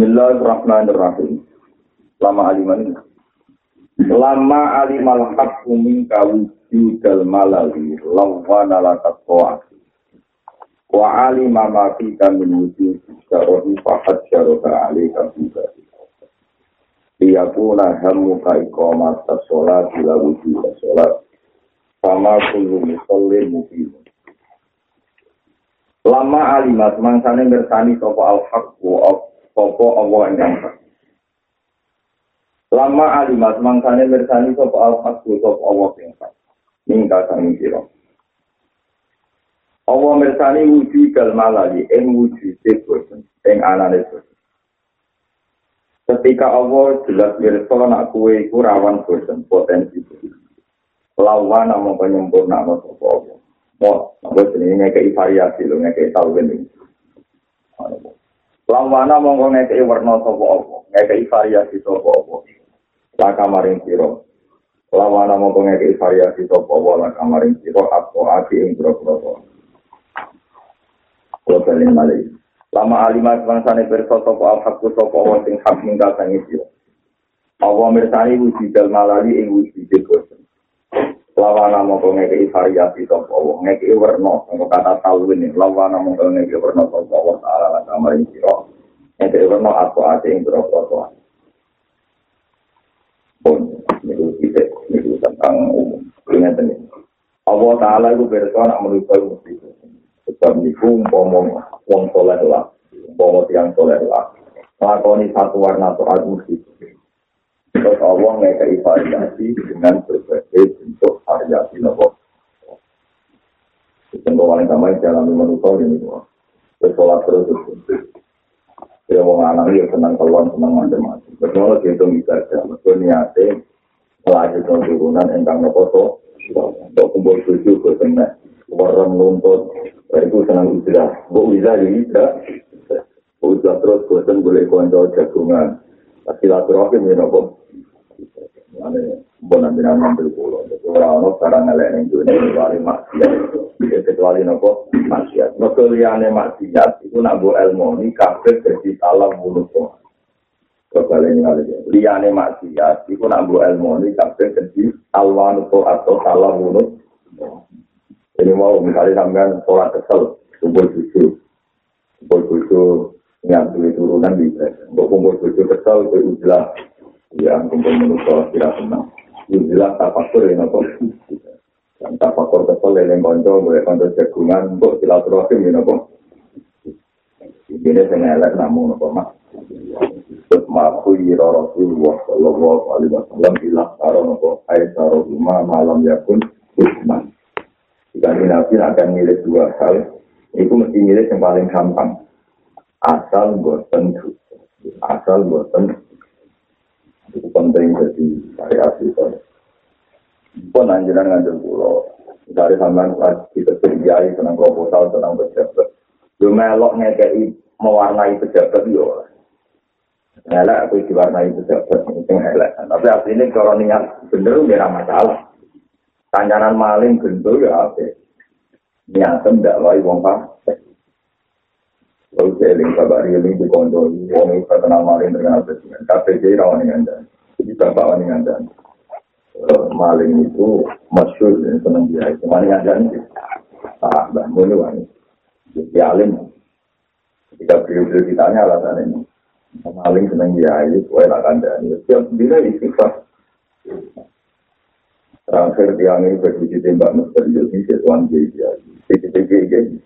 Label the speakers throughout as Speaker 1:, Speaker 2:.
Speaker 1: Bismillahirrahmanirrahim. Lama aliman Lama alimal haqqu minka wujudal malali lawana lakat to'at. Wa alima ma fika min wujud syarodi fahad syaroda alika juga. Iyakuna hamuka ikomat sholat bila wujud sholat. Sama kullu musallin mubin. Lama alimat mangsane bersani sopo al-haqqu sopo Allah yang. Lama alimat mangsane bersani sopo al-haqqu sopo Allah yang hak. Mingka kami kira. Allah mersani wujud gal malali ing wujud bosen ing anane. Ketika Allah jelas mirsa nak kue iku rawan bosen potensi. Lawan namung penyempurna sapa Allah. Mo, apa jenenge ngekei variasi lho ngekei tau ini. Lawana mongko ngekei warna sapa apa, ngekei variasi sapa apa. Laka maring sira. Lawana mongko ngekei variasi sapa apa laka maring sira apa ati ing boro-boro. Kulo balen malih. Lama alimat bangsane pirsa sapa al-haqqu sapa sing hak minggal sang sira. Allah mirsani wujudal malali ing wujud bosen. Lawana mongko ngekei variasi sapa wa ngekei warna sangka kata talwin lawana mongko ngekei warna sapa wa taala lan kamaring sira. Ngekei warna apa ate ing boro-boro. Pun niku tidak niku tentang umum. Ingat ini. Allah Ta'ala itu berkata nak menuju mesti Sebab niku umpama wong soleh lah, umpama tiang soleh lah, lakoni satu warna to'at mesti. Terus Allah ngekei variasi dengan berbagai bentuk variasi nopo. Contoh paling sama yang jalan menusuk ini semua. Bersolat terus Ya wong anak ya senang keluar, senang macam-macam. Betul itu bisa aja. Betul niatnya melanjutkan turunan engkang nopo to. Untuk kumpul tujuh ke sana. Warang nuntut. Itu senang ujrah. Bu ujrah ya ujrah. Ujrah terus bosan boleh konco jagungan. Silaturahim ya nopo. Ane bon ambil ngambil pulau. Orang-orang sekarang ngelak yang dunia kecuali maksiat. Kecuali nopo maksiat. Liane maksiat itu nak bu ilmu ini kafir jadi salah mulut kok. Kebalik ya. Liane maksiat itu nak bu ilmu ini kafir jadi alwanu atau salah mulut. Jadi mau misalnya sampean sholat kesel, kumpul susu, kumpul susu nyantui turunan bisa. Untuk kumpul susu kesel, itu jelas ya kumpul menusuk tidak tenang. Itu jelas tafakur ya nopo. Dan tafakur kesel yang konco, boleh konco jagungan, untuk silaturahim ya nopo. Ini saya ngelak namun nopo mak. Terus maku yira Rasulullah sallallahu alaihi wasallam ilah karo nopo aisaro rumah malam yakun hikman. Jika Nabi akan milih dua hal, itu mesti milih yang paling gampang. Asal bosan asal bosan itu penting jadi variasi itu. Pun anjuran ngajak pulau, dari sampean kita terbiayai tentang proposal tentang pejabat. Yo melok ngekei mewarnai pejabat yo. Elek aku diwarnai pejabat, itu elek. Tapi aslinya kalau niat bener udah masalah. Kancanan maling gendul ya apa? Niatem ndak wae wong pasek. Lalu seling kabar ini di kondo, wong itu terkenal maling terkenal presiden. KPJ rawan dengan dan, jadi bapak rawan dengan dan. Maling itu masyur dan senang dia. Cuma dengan dan ah, bah mulai wani. Jadi alim. Ketika beliau-beliau ditanya alasan ini, maling senang dia itu, wah nak kandang. Setiap bila istighfar. Terakhir tiang ini berwujud tembak misterius ini sesuatu dia. CCTV ini.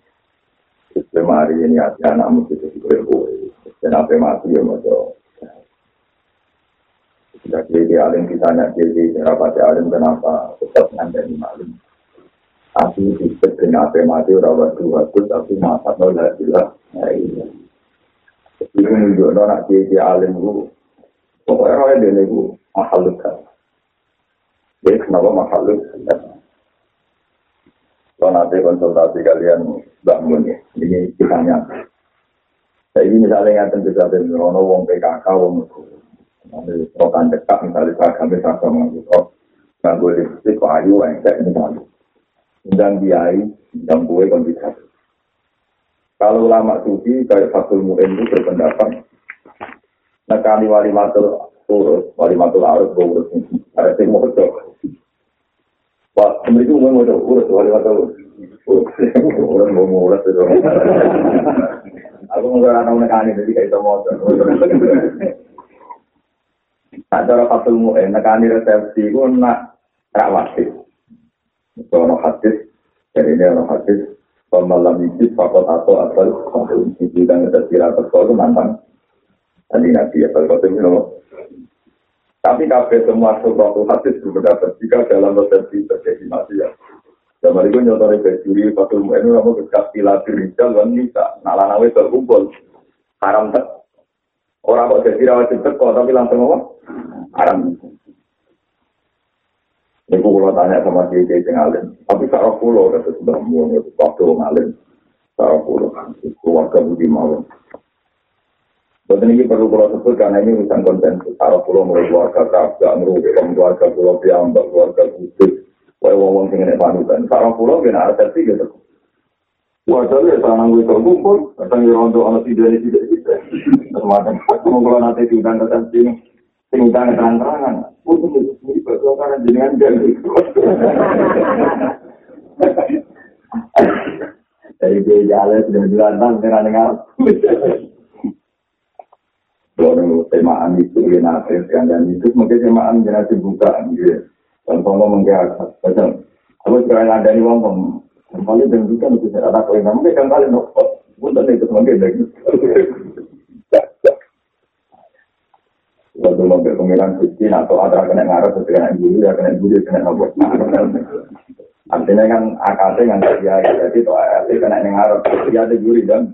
Speaker 1: Sistem hari ini ada anak mesti itu kue Dan apa mati ya macam. Sudah jadi alim ditanya jadi rapat alim kenapa tetap ngandani malim. Tapi disebut dengan apa mati rawat dua itu tapi masa nol jelas. Ya iya. Itu menunjukkan nak jadi alim itu. Pokoknya orang dia itu mahal dekat. Jadi kenapa makhluk? Kalau nanti konsultasi kalian bangun ya, ini kitanya. Jadi misalnya yang tentu saja Rono wong PKK wong nanti rokan dekat misalnya saya kami sama mengutuk nganggo listrik kok ayu yang saya misalnya. Undang biayai, undang gue kan bisa. Kalau lama suci kayak Fatul Mu'in itu berpendapat nekani wali matul urus, wali matul arus gue urus. Ada sing mau Pak, mereka mau mau urus wali matul urus mau mau urus itu. Aku mau orang nekani jadi kayak itu mau Nah, cara fatul mu'in, nekani resepsi, itu nak rawatib. Itu ada hadis, jadi ini ada hadis, pemalam itu fakot atau asal, itu dan ada kira itu mantan. Tadi nabi ya, kalau itu Tapi kabeh semua suatu hadis berpendapat jika dalam resepsi terjadi maksiat. Zaman itu nyotori bejuri, fatul mu'in, kamu kekas pila dirijal, dan nisa, nalanawe terkumpul. Haram tak. Orang kok jadi rawat teko tapi langsung apa? Haram. Ini kalau tanya sama dia dia ngalim. Tapi cara pulau kata sudah mulai waktu ngalim. Cara pulau keluarga budi mau. Betul ini perlu pulau sebut karena ini urusan konsensus. Cara pulau mulai keluarga kerja, merugi keluarga pulau piambak, keluarga kudus. Wah, wong-wong sing nek panutan. Cara pulau kena resepsi gitu. Wajar ya, tanang gue terkumpul, kadang ya untuk anak tidak ini tidak tidak. Semacam aku mau kalau nanti diundang ke sini, diundang terang-terangan. Untuk ini persoalan jenengan dan itu. Dari dia jalan sudah dilantang dengan dengar. Kalau temaan itu ya kan dan itu mungkin temaan jangan dibuka gitu. Dan kalau menggerak, macam apa sekarang ada nih ngomong Kembali dan juga itu saya ada kau yang kan kali nopo, bukan itu sebagai dari. Waktu mobil pengiran suci atau ada kena ngarep, kena guru, ya kena guru, kena nopo. Artinya kan akadnya yang dia jadi itu ART kena ngarep, dia ada guru dan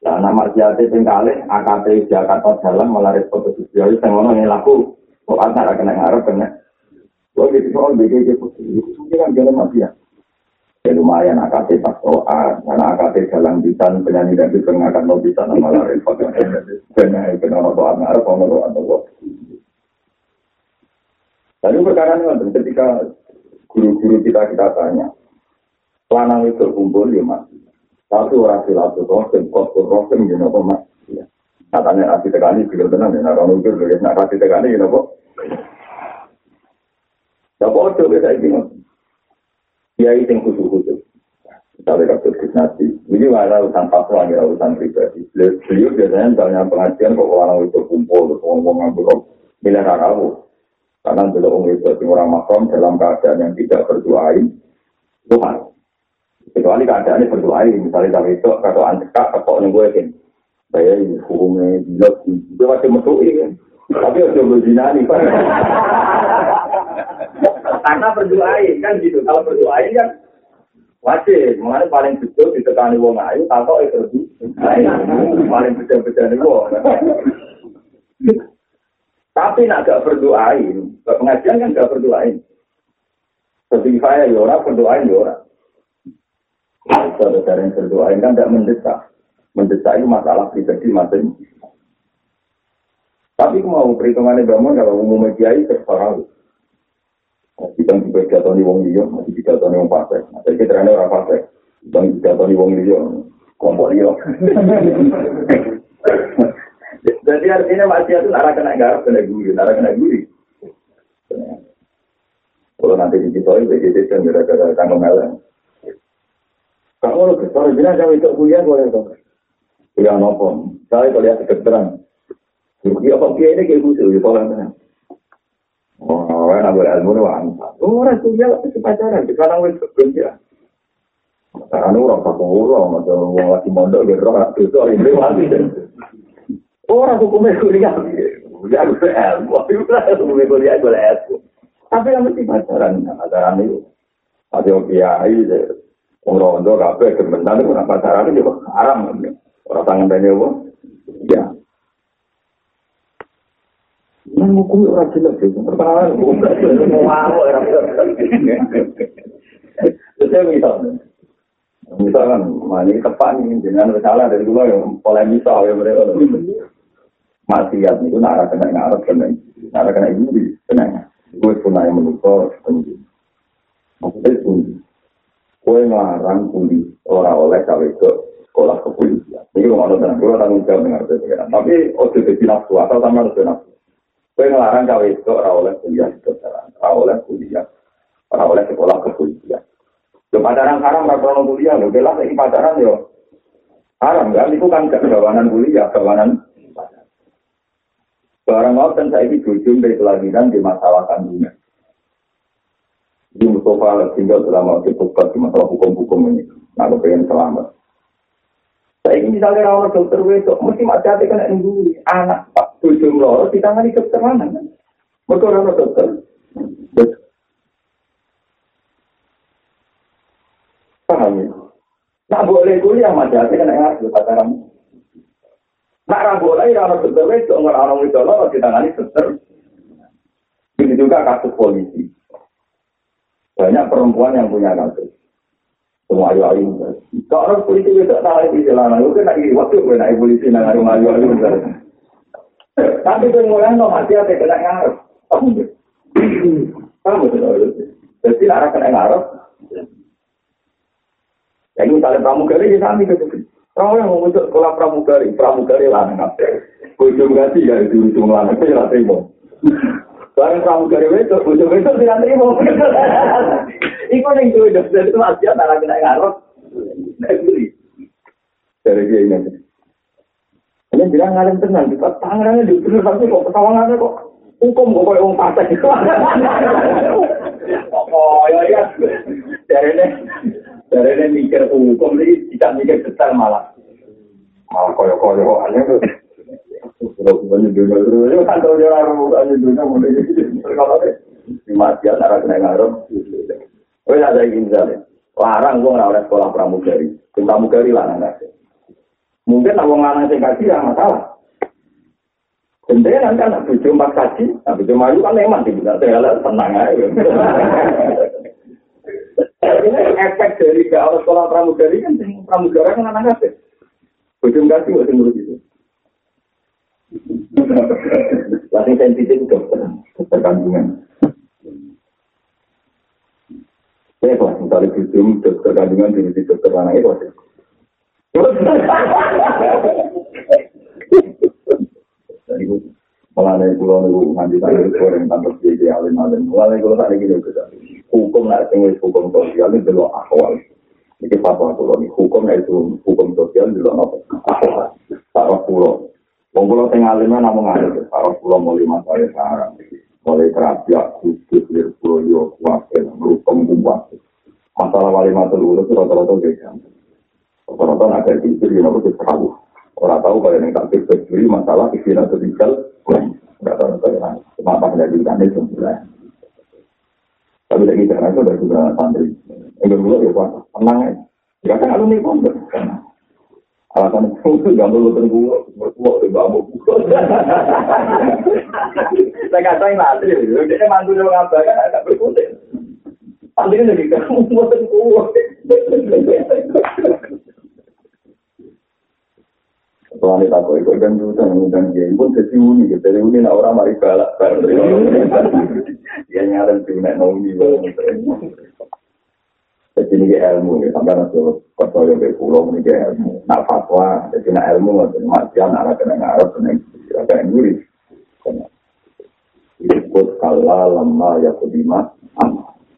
Speaker 1: Nah, nama siate pengkali, AKT Jakarta Jalan melaris foto sosial, yang ngono yang laku, kok antara kena ngarep, kena. Kalau gitu, soal BGG putih, itu kan jalan mati ya. Ya lumayan AKT pas doa, karena AKT jalan bisan penyanyi dan bisa mau bisa nama lari pakai penyanyi penyanyi doa ngarep mau doa doa. Lalu perkara ini ketika guru-guru kita kita tanya, lanang itu kumpul ya mas, satu orang silatul rohim, kotor rohim, ya nopo mas. Katanya nasi tegani, bila tenang, ya orang ukir, ya nasi tegani, ya nopo. Ya bodoh, ya saya bingung. kiai sing khusus-khusus. Misalnya kasus kisnasi, ini mana urusan fatwa, ini urusan pribadi. Beliau biasanya misalnya pengajian kok orang itu kumpul, terus ngomong milik rarawu. Karena orang itu orang makam dalam keadaan yang tidak berdoain, Tuhan. Kecuali keadaannya berdoain, misalnya tapi itu kata antika, kata yang gue yakin. Saya ini hukumnya, bilang, itu masih mesui kan. Tapi udah berzinani, Pak. Karena berdoain kan gitu. Kalau berdoain kan wajib. Mengenai paling betul ditekani wong ayu, takut itu paling betul-betul nih wong. Tapi nak gak berdoain, pengajian kan gak berdoain. Seperti saya, ya orang berdoain, orang. Saudara yang berdoain kan tidak mendesak. Mendesak itu masalah pribadi masing Tapi mau perhitungannya bangun kalau umumnya kiai terserah. Kita juga jatuh wong liya, masih jatuh wong pasek. Jadi kita orang pasek. Kita jatuh wong liya, kelompok liya. Jadi artinya masih itu nara kena garap, kena guri, nara kena guri. Kalau nanti di situ itu jadi kan gara-gara tanggung melang. Kalau kalau bilang kalau itu kuliah boleh dong. Kuliah nopo. Saya kuliah kedokteran. Ya apa kiai ini kayak khusus di sekolah Oh, orang boleh ilmu nih wang. Oh, orang kuliah itu pacaran. Sekarang wes kerja. Sekarang orang satu orang, atau orang lagi mondok gitu, orang itu ini lagi. Orang hukumnya kuliah. Ya, gue ilmu. Hukumnya kuliah, gue ilmu. Tapi yang mesti pacaran, pacaran itu. Ada kiai, orang itu kafe, kementan itu pacaran itu haram. Orang tangan tanya apa? Ya. Nang hukum ora jelas ya. Pertanyaan hukum mau mau ora Saya misal, misalkan, ini tepat nih, jangan salah dari dulu yang pola misal ya mereka. Maksiat itu nara kena ngarep kena, nara kena ini kena. Gue pernah yang menukar tinggi. Maksudnya tinggi. Gue ngarang kuli orang oleh cawe ke sekolah kepolisian. Ini rumah nonton, gue tanggung jawab dengan itu. Tapi ojo jadi nafsu, atau sama harus nafsu. Gue ngelarang cawe itu ora oleh kuliah kedokteran, ora oleh kuliah, ora oleh sekolah kepolisian. Lo pacaran haram, ora krono kuliah, lo belah lagi pacaran yo. Haram kan, itu kan kegawanan kuliah, kegawanan Barang mau kan saya ini jujur dari kelahiran di masalah kandungan. Di Mustafa tinggal selama di di masalah hukum-hukum ini. Nah, pengen selamat. Saya ini misalnya rawat dokter wedok, mesti macam hati kena ibu anak pak tujuh loro di tangan di dokter mana? Mereka rawat dokter. Paham ya? Nah boleh kuliah macam hati kena ngasih pacaran. Nak ra boleh ya orang dokter wedok nggak orang wedok lo di tangani dokter. Ini juga kasus polisi. Banyak perempuan yang punya kasus. Semua ayu ayu. Kalau orang polisi itu tak di jalanan, itu kan lagi waktu gue naik polisi nang ayu ayu. Tapi pengulangan no mati apa kena ngarep. Kamu betul. Jadi arah kena ngarep. Yang misalnya pramugari ya sami gitu. Kau yang untuk sekolah pramugari, pramugari lanang apa? Ujung ganti ya itu ujung lanang itu tidak Barang pramugari itu, ujung itu tidak terima. Iku yang itu dari itu masih ada kena ngarep. Dari dia ini. Ini bilang ngalim tenang, kita tangannya di bener tapi kok ketawangannya kok hukum kok kayak pasang itu. Oh ya ya. Dari ini dari ini mikir hukum ini tidak mikir detail malah. Malah koyo-koyo aneh tuh. Sudah punya dunia terus, itu kan tahu dia orang hanya dunia mulai jadi kalau deh. Di mati antara kena ngaruh. Oh ya ada ingin misalnya. Larang gue nggak oleh sekolah pramugari. Tim pramugari lah nggak Mungkin nak wong lanang sing kaji ya masalah. Tentunya nanti anak bujuk empat kaji, nah bujuk mayu kan memang tidak tenang aja. Ini efek dari gak sekolah pramugari kan pramugara kan anak kasih. Bujum kasih buat ngurus itu. Lagi sensitif dokter kandungan. Ya, kalau misalnya bujum dokter kandungan di dokter anak itu ada. Jadi Mulane kula niku nganti tanggal goreng tanpa jadi alim-alim. Mulane kula tak iki lho Hukum nek sing hukum sosial iki delok akwal. Iki fatwa kula nih hukum itu hukum sosial napa? Akwal. Sarah kula. Wong kula sing alim namung alim. Sarah kula mulai masalah sarang. Mulai terapi khusus lirpuyo kuakel hukum kuat. Masalah wali ulo itu rata-rata beda. Rata-rata ada di itu, ya, itu terlalu. Orang tahu kalau yang tak berdiri masalah istilah sosial Enggak tahu bagaimana. Cuma pas dari ikan itu sebelah. Tapi lagi itu dari beberapa santri. Yang kedua ya pak, tenang ya. Ya kan alumni pondok. Alasan itu gak perlu tunggu, berkuah di bambu. Saya kata yang nanti, dia mantu dia ngabakan, agak berkutik. Santri ini lagi kamu mau tunggu. Soalnya tak kok ikut dan juga ngundang dia pun jadi uni gitu. Dari uni nak orang mari balak. Dia nyari tuh nak uni banget. Jadi ini ilmu ya sampai nanti kau yang berpulau ini ilmu. Nak fatwa jadi nak ilmu nggak matian anak kena ngarep kena kena nguri. Ikut kala lama ya kedima.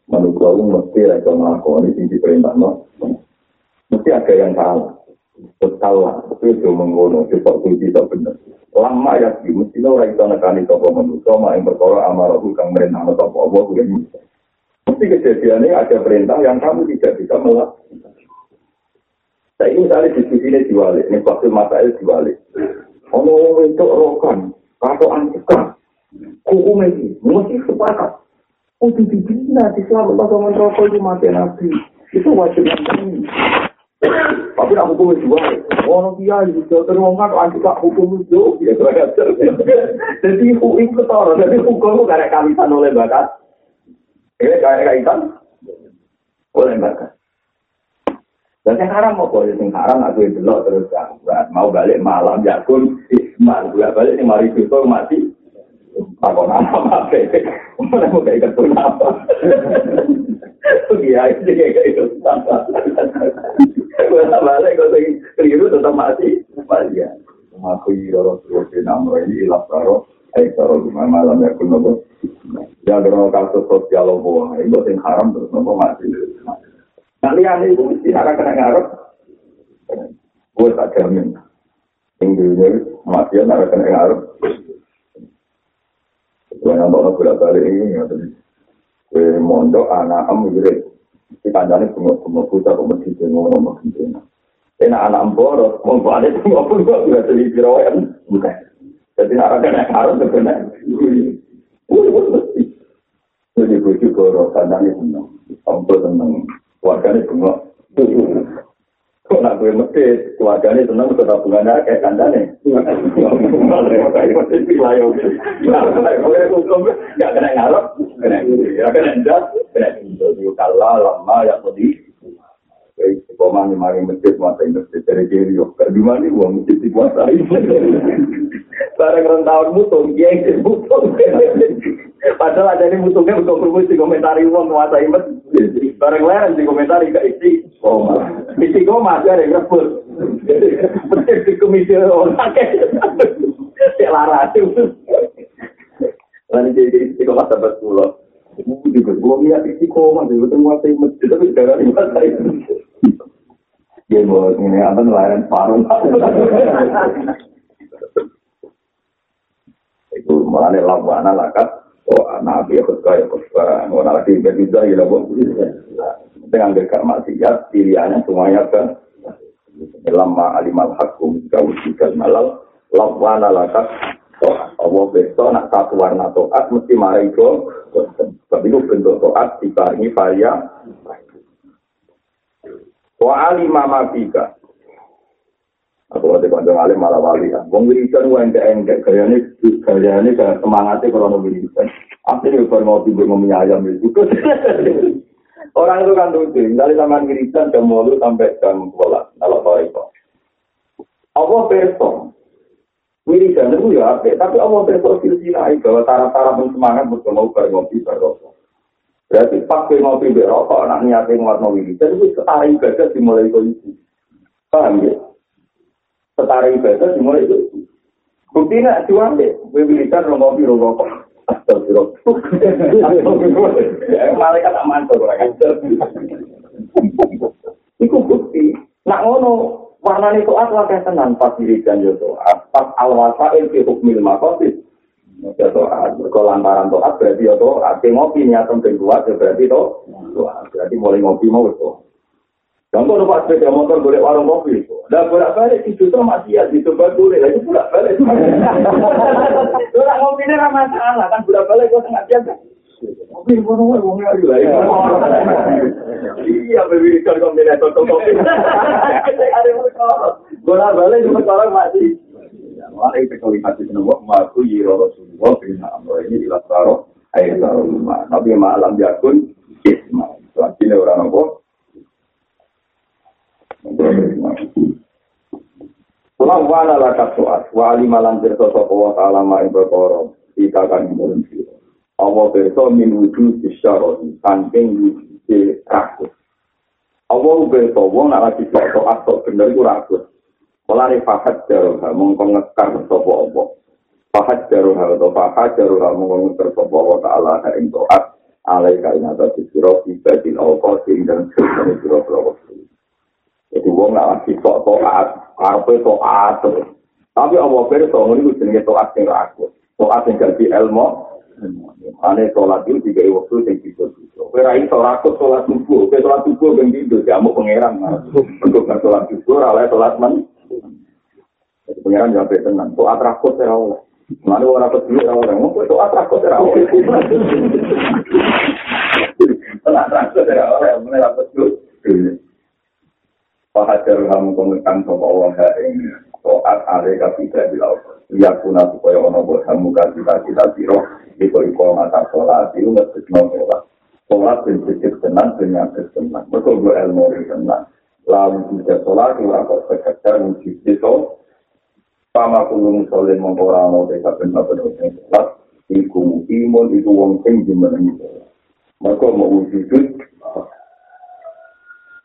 Speaker 1: Menurut aku mesti mereka melakukan ini perintah no. Mesti ada yang salah. Bersalah, tapi itu menggono, kita kunci tak benar. Lama ya, mesti lo orang itu nekani toko manusia, mak yang berkoro amarah kang merintah toko Allah, bukan Mesti kejadiannya ada perintah yang kamu tidak bisa melakukan. Saya ini misalnya diskusi ini diwalik, ini waktu masalah diwalik. Ono itu rokan, atau antika, hukum ini, mesti sepakat. Oh, di selama Allah rokok itu mati nabi. Itu wajib nabi. Tapi aku hukum itu orang dia itu terus kan anti tak hukum itu, ya Jadi hukum ketor, jadi hukum gak ada kaitan oleh bakat. Eh, gak ada kaitan oleh bakat. Dan yang haram mau boleh, yang haram aku itu loh terus mau balik malam ya pun gue balik yang mari itu mati. Aku nama apa? Mana mau kayak ketun apa? Iya, itu kayak gitu. bolak balik kok sing keliru tetap mati mati ya aku iro terus ini ilah karo eh karo malam ya kuno bos ya kalau kasus sosial lo itu sing haram terus nopo mati kalian itu mesti harap kena ngarep gue tak jamin tingginya mati ya harap kena ngarep gue nambah bolak balik ini ya tadi gue mondok anak am gitu di kancane bunga-bunga buta mesti ngono ngomong gitu. Enak anak boros, mau balik bunga pun kok bisa jadi pirawan. Bukan. Jadi nak kena harus kena. Jadi bujuk boros kancane seneng. Ampun seneng. Wargane bunga. Kok nak gue mesti keluarganya senang ke tabungannya kayak kandane. Gak kena ngarep, kena ya kena jas, kena kalah lama ya tadi. Koma ni mari masjid mata masjid dari kiri yo. Di mana uang masjid dikuasai. Barang rentauan mutung, dia yang mutung. Padahal ada ini mutungnya untuk promosi komentari uang menguasai masjid. Barang lain di komentari ke isi. Isi koma ada yang rebut. Masjid di komisi orang larat itu. Lalu jadi isi koma sahabat pulau. juga belum lihat isi koma dulu menguasai masjid tapi sekarang menguasai dia mau ini apa nelayan paruh itu. Malah lawan lakat oh nabi ikut kaya kaya mau lagi berbeda ya lah dengan dekat maksiat pilihannya semuanya kan lama alimal hakum kau juga malal. Lawan lakat Allah besok nak satu warna toat mesti marah itu tapi itu bentuk toat dibarengi varia wa alima ma fika aku ada kanjeng alim malah wali kan wong wiridan wae enggak enggak gayane gayane kayak semangatnya kalau mau wiridan. Akhirnya kalau mau tidur mau ayam itu orang itu kan lucu dari zaman wiridan jam malu sampai jam sekolah kalau tahu itu. Allah besok. Wiridan itu ya apa? Tapi Allah besok silsilah bahwa tara-tara semangat untuk mau ngopi berrokok Berarti pakai ngopi berokok, anak niatnya nguat wiridan itu setara ibadah dimulai kondisi. Paham ya? Setara ibadah dimulai itu. Bukti nak jual deh, wiridan ngopi rokok. Astagfirullah. Malaikat aman tuh orang Iku bukti. Nak ngono warna itu apa kayak tenang pas wiridan yo Pas al-wasail fi hukmil maqasid. Ya toat, kalau lantaran toat berarti toat. ngopi kuat ya berarti to. Berarti mulai ngopi mau itu. Contoh numpak sepeda motor boleh warung kopi. Dan bolak balik itu tuh masih ya dicoba boleh. Lagi bolak balik. Bolak ngopi ini ramah salah kan bolak balik kok tengah biasa. Kopi mana mau ngomong lagi lah. Iya, beli kan kombinator kopi. Ada bolak balik cuma orang masih. Wala itu kalau hati senang maku yiro Rasulullah bina amro ini ilah taro ayat taro lima. Tapi malam jakun isma. Selanjutnya orang apa? Pulang wana lakat soat, wa alimalan jirta sopa wa ta'ala ma'in berkoro, ika kan imurun siro. Allah berso min wujud isyaroni, saking wujud rakus. Allah berso, wong nak lagi soat, sok bener itu rakus. Mulane fahat jaruha mongko ngekar sapa apa. Fahat jaruha atau fahat jaruha mongko ngekar sapa wa ta'ala ha ing taat alai kain atas sira ibadil awqatin dan sira sira Jadi wong nak lagi tok taat, karepe taat. Tapi apa pirsa ngono iku jenenge taat sing rakus. Taat sing ganti ilmu. Ane sholat itu tiga waktu yang bisa bisa. Kira ini sholat itu sholat subuh. Kira sholat subuh yang tidur. Kamu pengeran. Untuk sholat subuh, alai sholat man. Jadi pengiran jawab tenang. Tuh atrakot ya Allah. Mana orang kecil ya Allah. Mau tuh atrakot ya Allah. Tuh atrakot ya Allah. Mana dapat tuh. Fahajar kamu komentan sama Allah ini. Toat ale kapita di laut. Ya kuna supaya ono buat kamu kita kita biro. Iko iko mata sholat. Itu nggak sesuai sholat. Sholat berpikir tenang, dengan tenang. Betul gue ilmu tenang. Lalu juga sholat, aku sekedar wujud itu. Sama kulung soleh mengkorano desa benar benar yang sholat. Iku imun itu wong sing jember itu. Mereka mau wujud.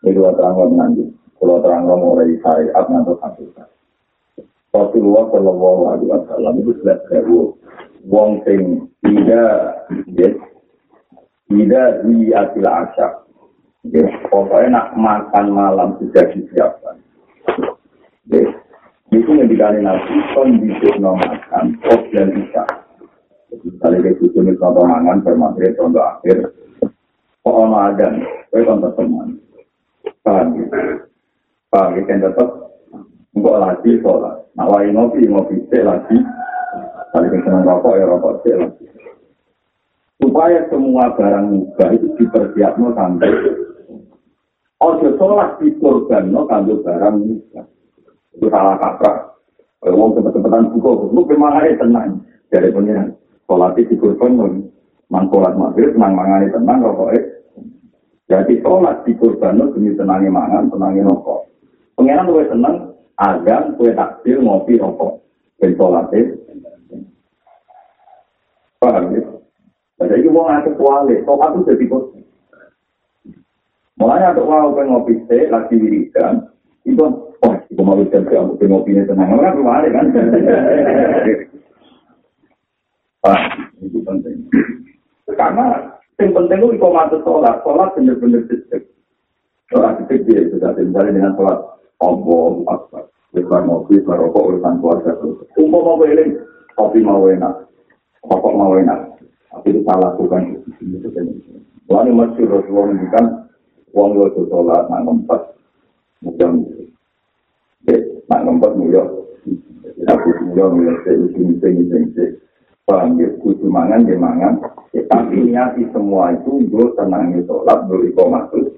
Speaker 1: Itu terangkan nanti. Kalau terang mulai syariat nanti hakikat. Rasulullah Shallallahu Alaihi Wasallam itu sudah sewu wong sing tidak ya tidak di asil ya pokoknya nak makan malam sudah disiapkan. Ya itu yang dikali nabi kondisi makan kos dan isya jadi kayak gitu nih contoh mangan bermateri contoh akhir. Kok ono adan kue contoh teman. Ya paham ya kan tetap enggak lagi sholat. Nawai ngopi ngopi cek lagi. Kali senang rokok ya rokok cek lagi. Supaya semua barang muka itu dipersiapkan sampai ojo sholat di korban no kanggo barang muka itu salah kaprah. Kalau mau cepet-cepetan buka lu memangnya tenang. Dari pengiran sholat di korban no mang sholat maghrib tenang mangane tenang rokok jadi sholat di korban demi tenangnya mangan tenangnya rokok pengiran lu tenang azan kue takdir ngopi rokok ben sholatnya paham ya? Jadi itu mau ngasih kuali sholat itu jadi kok mulanya untuk mau pengen ngopi teh lagi wiridan itu oh itu mau wiridan sih aku pengen ngopinya tenang kan kuali kan? Ah itu penting. Karena yang penting itu ikomatu sholat sholat bener-bener sedek sholat sedek dia sudah misalnya dengan sholat Allah Akbar. Lebar mobil, lebar rokok, urusan keluarga. Umpo mau eling, kopi mau enak, rokok mau enak. Tapi salah bukan itu kan. Lalu masih Rasulullah menunjukkan uang lo itu sholat, nak ngempat, mudah nak ngempat mudah. Aku mudah mudah saya ini ini ini Paham ya, kudu mangan, dia mangan. Tapi niati semua itu, gue tenangnya sholat, gue ikomah itu.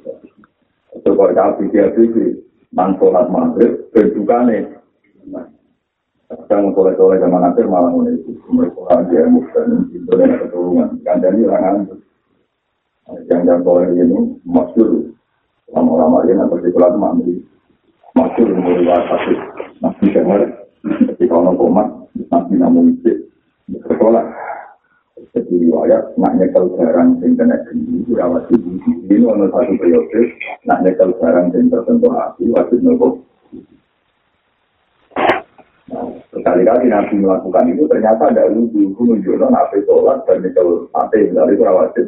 Speaker 1: Kalau dia pikir, nang sholat maghrib berdukane kadang soleh soleh zaman akhir malah mulai itu mereka dia muslim itu dan keturunan kandani orang antu yang soleh ini maksud lama-lama ini nanti sekolah itu mampu maksud mulai wajib nanti dengar ketika orang komat nanti namun itu sekolah jadi riwayat nak nyekel barang sing kena geni ora wajib ini ono satu periode nak nyekel barang sing tertentu hati wajib nopo Sekali-kali Nabi melakukan itu ternyata ada lucu, itu menunjukkan nabi sholat dan nyekel hati, dari itu wajib.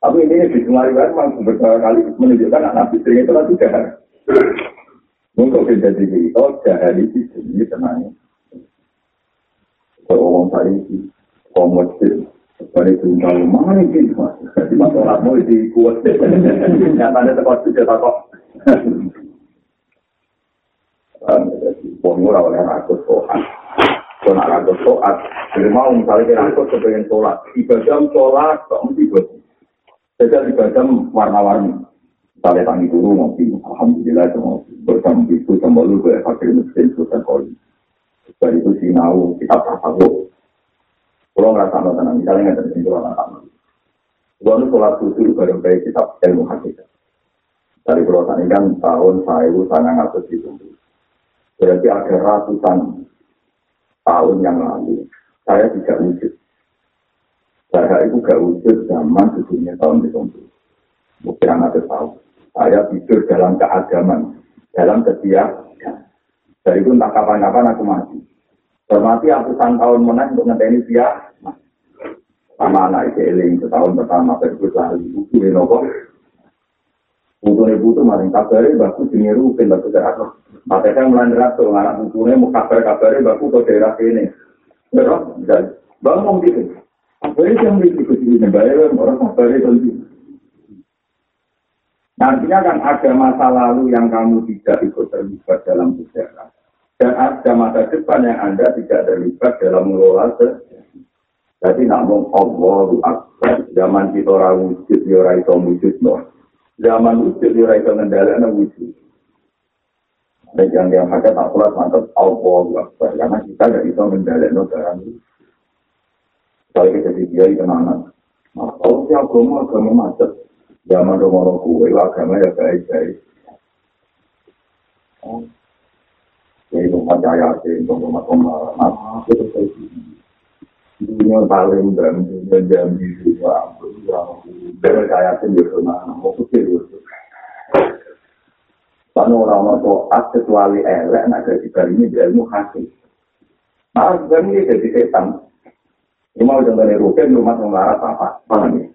Speaker 1: Tapi ini di kan memang beberapa kali menunjukkan anak Nabi sering itu lagi jahat. Untuk menjadi itu, jahat itu sendiri tenangnya. Kalau orang tadi komodir dari tunggal mana ini mas? Di masalah mau di kuat nyatanya tempat itu tak kok Pemurah oleh rakyat soal, kalau nak rakyat soal, jadi mau misalnya kita rakyat kepengen sholat, ibadah sholat, kok mesti buat, jadi ibadah warna-warni, misalnya tangi dulu ngopi, alhamdulillah semua bersama itu sama lu gue pakai mesin sultan dari itu sinau kita tasawuf, Kalau nggak sama tenang, misalnya nggak ada kalau nggak sama. Gua nu sholat susu bareng baik kitab ilmu hakikat. Dari pulau tani kan tahun saya sangat ngatur itu. Berarti ada ratusan tahun yang lalu saya tidak wujud. Saya itu gak wujud zaman sebelumnya tahun itu. Mungkin ada tahu. Saya tidur dalam keagaman, dalam kesiapan. Dari itu entah kapan-kapan aku mati. Berarti ratusan tahun menang untuk ngenteni dia. Sama anak itu eling setahun pertama berikut lagi. Buku ini nopo. Buku ini butuh maring kabarin baku jenis rukin baku jarak. Maka saya mulai ngerasa anak bukunya mau kabar-kabarin baku ke daerah ini. Terus, bang mau gitu. Apa itu yang begitu sini? Bayar orang kabarin tentu. Nantinya kan ada masa lalu yang kamu tidak ikut terlibat dalam sejarah. Dan ada masa depan yang Anda tidak terlibat dalam mengelola Jadi namun Allahu Akbar. Zaman kita orang wujud, ya orang itu wujud. No. Zaman wujud, ya orang itu ngendalikan wujud. Dan yang yang hanya tak pulas mantap Allahu Akbar. Karena kita tidak bisa mengendalikan barang itu. Kalau kita di dia itu anak. Nah, kalau si agama, agama macet. Zaman rumah-rumah kue, agama ya baik-baik. Jadi percaya sih untuk rumah rumah apa itu sih. Dunia paling dan dunia jam di dua percaya sih di rumah mau kecil itu. Karena orang-orang toat kecuali elek, nak jadi ini dia ilmu hasil. Nah, ini jadi setan. Ini mau contohnya rukin, rumah mengarah apa? Paham ya?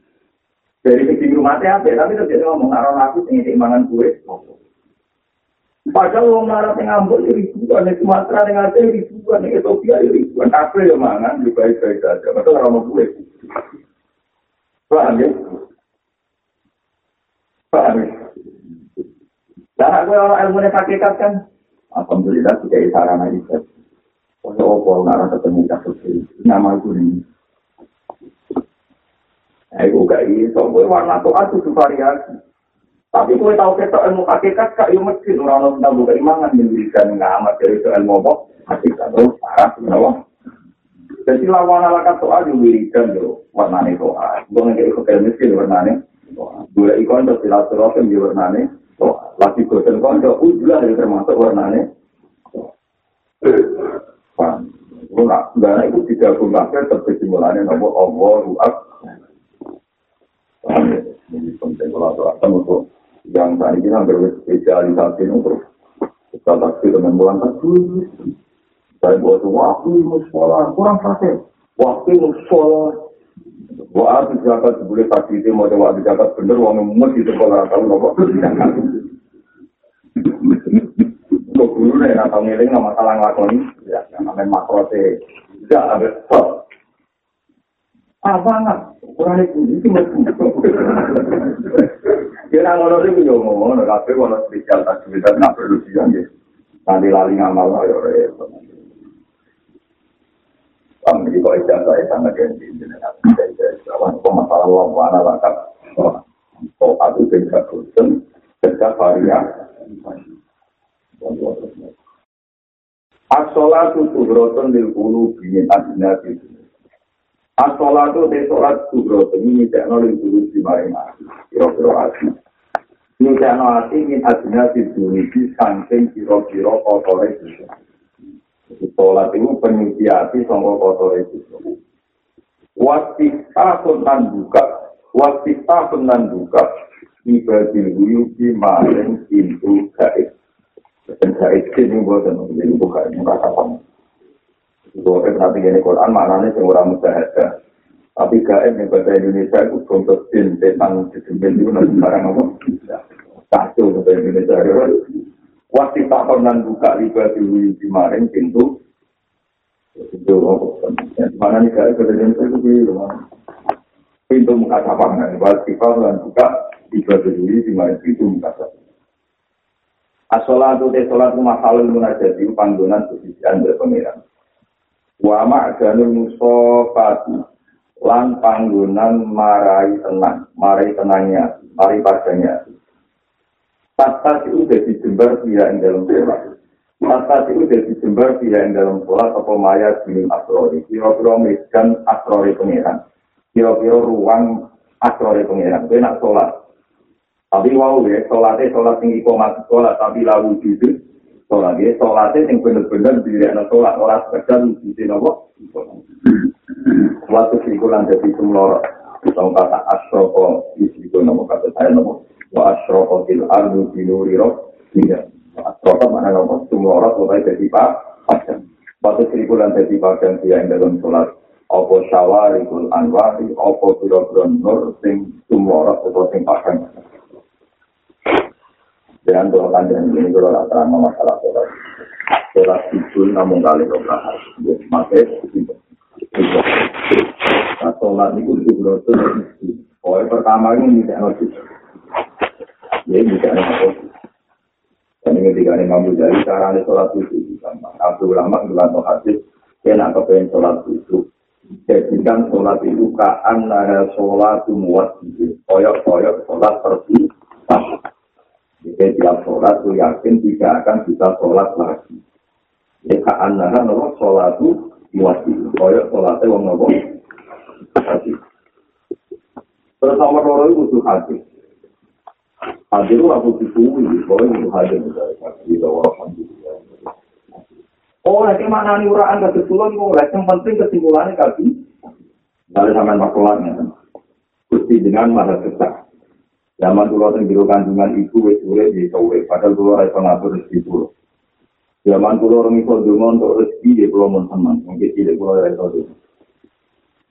Speaker 1: Dari segi rumahnya apa? Tapi terjadi ngomong arah aku ini dimangan kue. Padahal orang marah yang ngambul ribuan, di Sumatera yang ada ribuan, di Ethiopia ribuan. Apa yang mangan, lebih baik-baik saja. Maka orang mau kue. Paham ya? Paham ya? Dan aku orang ilmu hakikat kan, Alhamdulillah tidak sarana itu. Oh, oh, ngarang ketemu kasus ini. Nama itu ini. Aku gak iso, gue warna tuh itu variasi. Tapi gue tahu kita ilmu hakikat, kak, ya mesti orang-orang sedang buka imangan, mendirikan ngamat dari itu ilmu apa? Hakikat, terus parah, kenapa? Jadi lawan ala kata soal diwirikan tuh warnane soal. Gue nggak ikut ilmu miskin warnane. Gue ikon terus silaturahim di warnane. lagi bosan konco ujulah dari termasuk lu nak dana itu tidak pun pakai tapi simulanya nomor Allah ruak ini penting kalau ada yang tadi kita berspesialisasi untuk kita taksi dengan bulan satu saya buat waktu musola kurang pakai waktu musola Wah, itu zakat boleh pasti itu mau coba zakat bener, uang emas itu kalau tahu nopo. Kok dulu nih atau ngiling nggak masalah ngelakoni, ya namanya makro sih, tidak ada stop. Ah banget, kurang itu itu masih. Kira ngono sih gue ngomong, tapi kalau spesial aktivitas nggak perlu sih Nanti lali ngamal lah ya repot. Kami di bawah jasa yang sangat ganti jenengan. Apa masalah Allah mana langkah? Oh, aku tidak bosan, tidak varian. As-sholatu tuhrotun lil qulubi min. As-sholatu te sholat tuhrotun ini tekno lil qulubi maring ati. Kira-kira ati. Ini tekno ati min adnati dunia saking kira-kira kotore itu. Sholat itu penyuci ati sama kotore itu. Wasita nan buka. Wasita nan buka. Ibadil huyubi maring pintu gaib. Dan saya ini buat dan ini bukan Bukan nanti ini Quran maknanya yang orang mudah Tapi gaib yang bahasa Indonesia itu contoh sin tentang sejumlah itu nanti sekarang apa? Satu bahasa Indonesia. Waktu tak pernah buka riba di kemarin pintu. Itu mana nih gaib bahasa Indonesia itu pintu muka sapangan. Waktu tak pernah buka riba di kemarin pintu muka sapangan. Asolatu te solatu mahalul munajat itu panggonan kesisian dari pengiran. Wa ma'ganul musofati lan panggonan marai tenang, marai tenangnya, marai padanya. Tata itu jadi jembar pihak yang dalam sholat. Tata itu jadi jembar pihak yang dalam sholat apa maya bilim asrori. Kira-kira medan asrori pengiran. Kira-kira ruang asrori pengiran. Kena sholat. Tapi wow ya, sholatnya sholat tinggi komat sholat, tapi lalu jujur. Sholat ya, sholatnya yang benar-benar diri anak sholat, orang sekedar wujudin apa? Waktu sikulan jadi sumlor, tong kata asroko, isiku nama kata saya nama, wa asroko til ardu binuri roh, tidak. Asroko mana nama, sumlor, sholat jadi pak, padang. Waktu sikulan jadi padang, dia yang dalam sholat, apa syawari kul anwari, apa biro-biro nur, sing sumlor, atau sing padang. Dengan kalau kandang ini kalau tidak terang masalah sholat. Sholat itu namun kali dua hari. Maka itu. Nah sholat itu itu. Oh pertama ini tidak ngerti. Ya tidak ngerti. Dan ini ketika ini mampu dari cara ini sholat itu. Abdul Ulama bilang hadis. Dia nak kepengen sholat itu. Jadikan sholat itu kaan nara sholat muat. Koyok-koyok sholat seperti Jika tiap sholat itu yakin tidak akan bisa sholat lagi. Anda kan nopo sholat itu muati. Kaya sholatnya wong nopo. Terus nomor loro itu butuh hati. Hati itu aku disuwi. Kaya butuh hati. Oh, nanti mana nih uraan kebetulan kok. Yang penting kesimpulannya kaki. Dari sampai makulanya. Gusti dengan mana kesah. Zaman kulo teng biro kandungan ibu wis urip di kowe, padahal kulo ora iso ngatur rezeki kulo. Zaman kulo orang iso donga untuk rezeki di kulo mun teman, mungkin tidak kulo ora iso donga.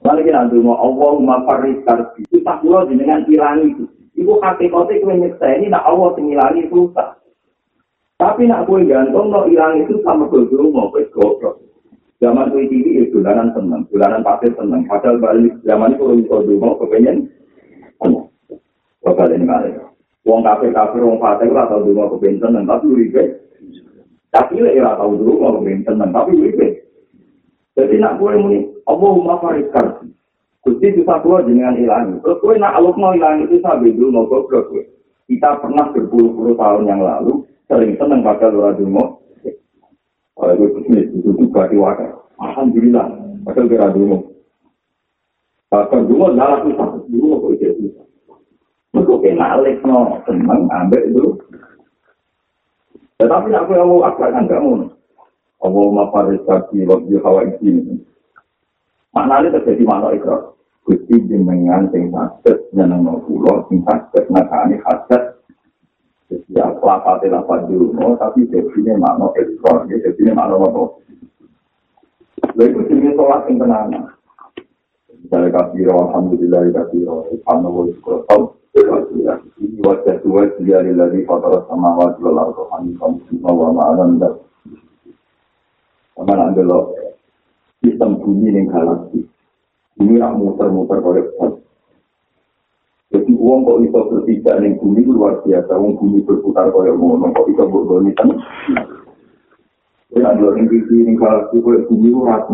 Speaker 1: Lalu kita donga Allahumma faris karbi, tak kulo jenengan ilangi itu. Iku hakikate kowe nyeksa ini nak Allah sing ilangi susah. Tapi nak kowe gantung no ilang itu sama kulo mau kowe goblok. Zaman kowe ya dolanan seneng, dolanan pasir seneng. Padahal balik zaman itu orang iso donga kepengen Bakal ini kali. Wong kafir kafir wong fatih lah tau dulu aku pengen tenang tapi uripe. Tapi lah ya tau dulu aku pengen tenang tapi uripe. Jadi nak gue muni Allahumma farid karsi. Gusti bisa keluar dengan hilang. Terus gue nak Allah mau hilang itu sampai dulu mau goblok gue. Kita pernah berpuluh-puluh tahun yang lalu sering seneng pada luar dulu. Kalau gue bisnis itu juga diwakil. Alhamdulillah. Padahal kira dulu. Bahkan dulu adalah susah. Dulu mau gue susah. Mereka kena alik no, seneng ambek itu. Tetapi aku yang mau agak kan gak mau. Allah mafaris kaki waktu hawa isi. Maknanya terjadi mana ikrar. Gusti jenengan sing sakit nyeneng pulau sing sakit nakani hasad. Ya kelapate lapan dulu, tapi jadinya makna ikrar, jadinya makna apa? Lalu itu jenis sholat yang tenang. Misalnya kafiro, alhamdulillah kafiro, subhanallah, subhanallah, sistem bumi yang galaksi ini nak muter-muter kolektor jadi uang kok bisa berpijak nih bumi luar biasa uang bumi berputar kolek ngono kok bisa berdoni kan Ya, dua minggu ini kalau kita bumi orang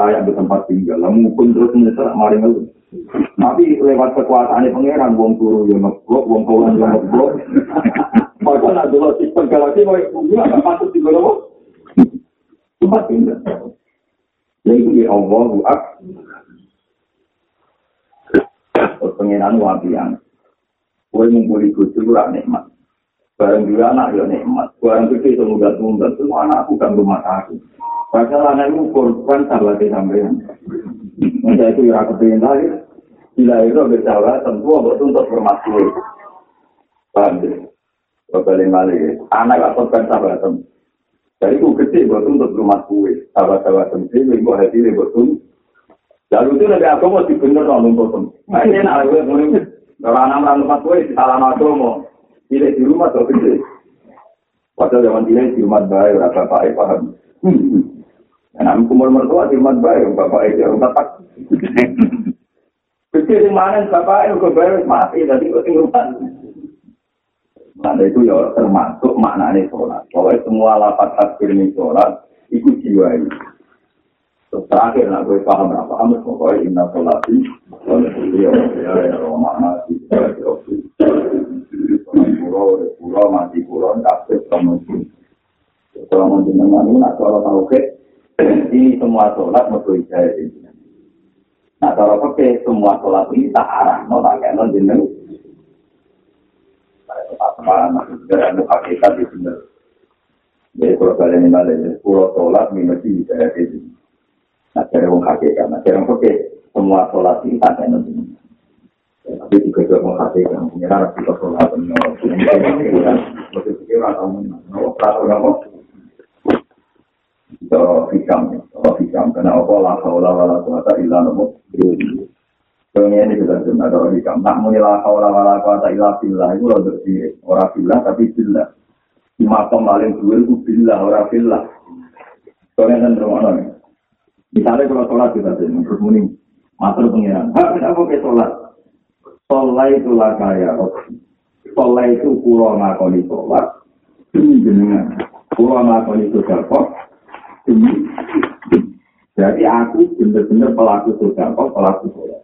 Speaker 1: layak di tempat tinggal, lalu pun terus menyesal maring Tapi lewat kekuasaan pangeran wong turu yo ngeblok, wong kawan yo ngeblok. Padahal nak dulu sistem galaksi mau bumi agak patut loh. Tempat. Ya itu di Allah buat. Pengiran wabian. Kue ngumpuli kucu kurang nikmat. Barang juga anak ya nikmat. Barang gede itu mudah tunggal. Semua anakku kan rumah aku. Padahal anakku korban salah di sampean. Masa itu ya kepingin lagi. Bila itu bersalah, tentu untuk untuk bermaksud. Paham ya? Kembali balik. Anak atau kan sahabat Jadi itu gede buat untuk rumah kue. Sahabat-sahabat sendiri, ibu hati ini buat Lalu itu lebih aku mau dibener dong untuk Nah ini enak, gue mau Kalau anak rumah kue, di salam aku mau. Di rumah tuh gede. Padahal zaman ini di rumah baik, rasa baik, paham. Nah, kumul mertua di baik, bapak itu rumah tak. Kecil di bapak itu kebayar mati tadi kok rumah. Nah itu ya termasuk maknanya sholat. Pokoknya semua lapat takbir ini sholat, ikut jiwa ini. Terus terakhir, nak gue paham berapa amat, pokoknya inna sholati, sholat ya, ya, ya, makna, ya, ya, pulau, pulau, mati pulau, kabeh, sama Kalau mau jenengan itu, nak kalau tahu ke, ini semua sholat mergo ijazah ini. Nah kalau pakai semua sholat ini tak arah, no tak kayak no jeneng. Apa masih segera ada hakikat di sini. Jadi kalau kalian ini balik, pulau sholat minus ini. Nah cari wong hakikat, nah cari pakai semua sholat ini tak kayak no jeneng. Tapi juga juga menghasilkan pengiran kita sholat ini. Maksudnya kita tahu, no peraturan cara hikam, cara hikam. Karena apa lah haula wala quwata illa nopo. Pengen ini kita dengar cara hikam. Tak muni la haula wala quwata illa billah itu berdiri. Orang billah tapi billah. Di makom paling dua itu billah, orang billah. Soalnya kan rumah nih. Misalnya kalau sholat kita dengar, terus muni matur pengiran. Hah, kenapa ke sholat? Sholat itu lah kaya. Sholat itu pulau ngakoni sholat. Ini jenengan. Pulau ngakoni sholat. Jadi aku benar-benar pelaku sosial, pelaku sholat.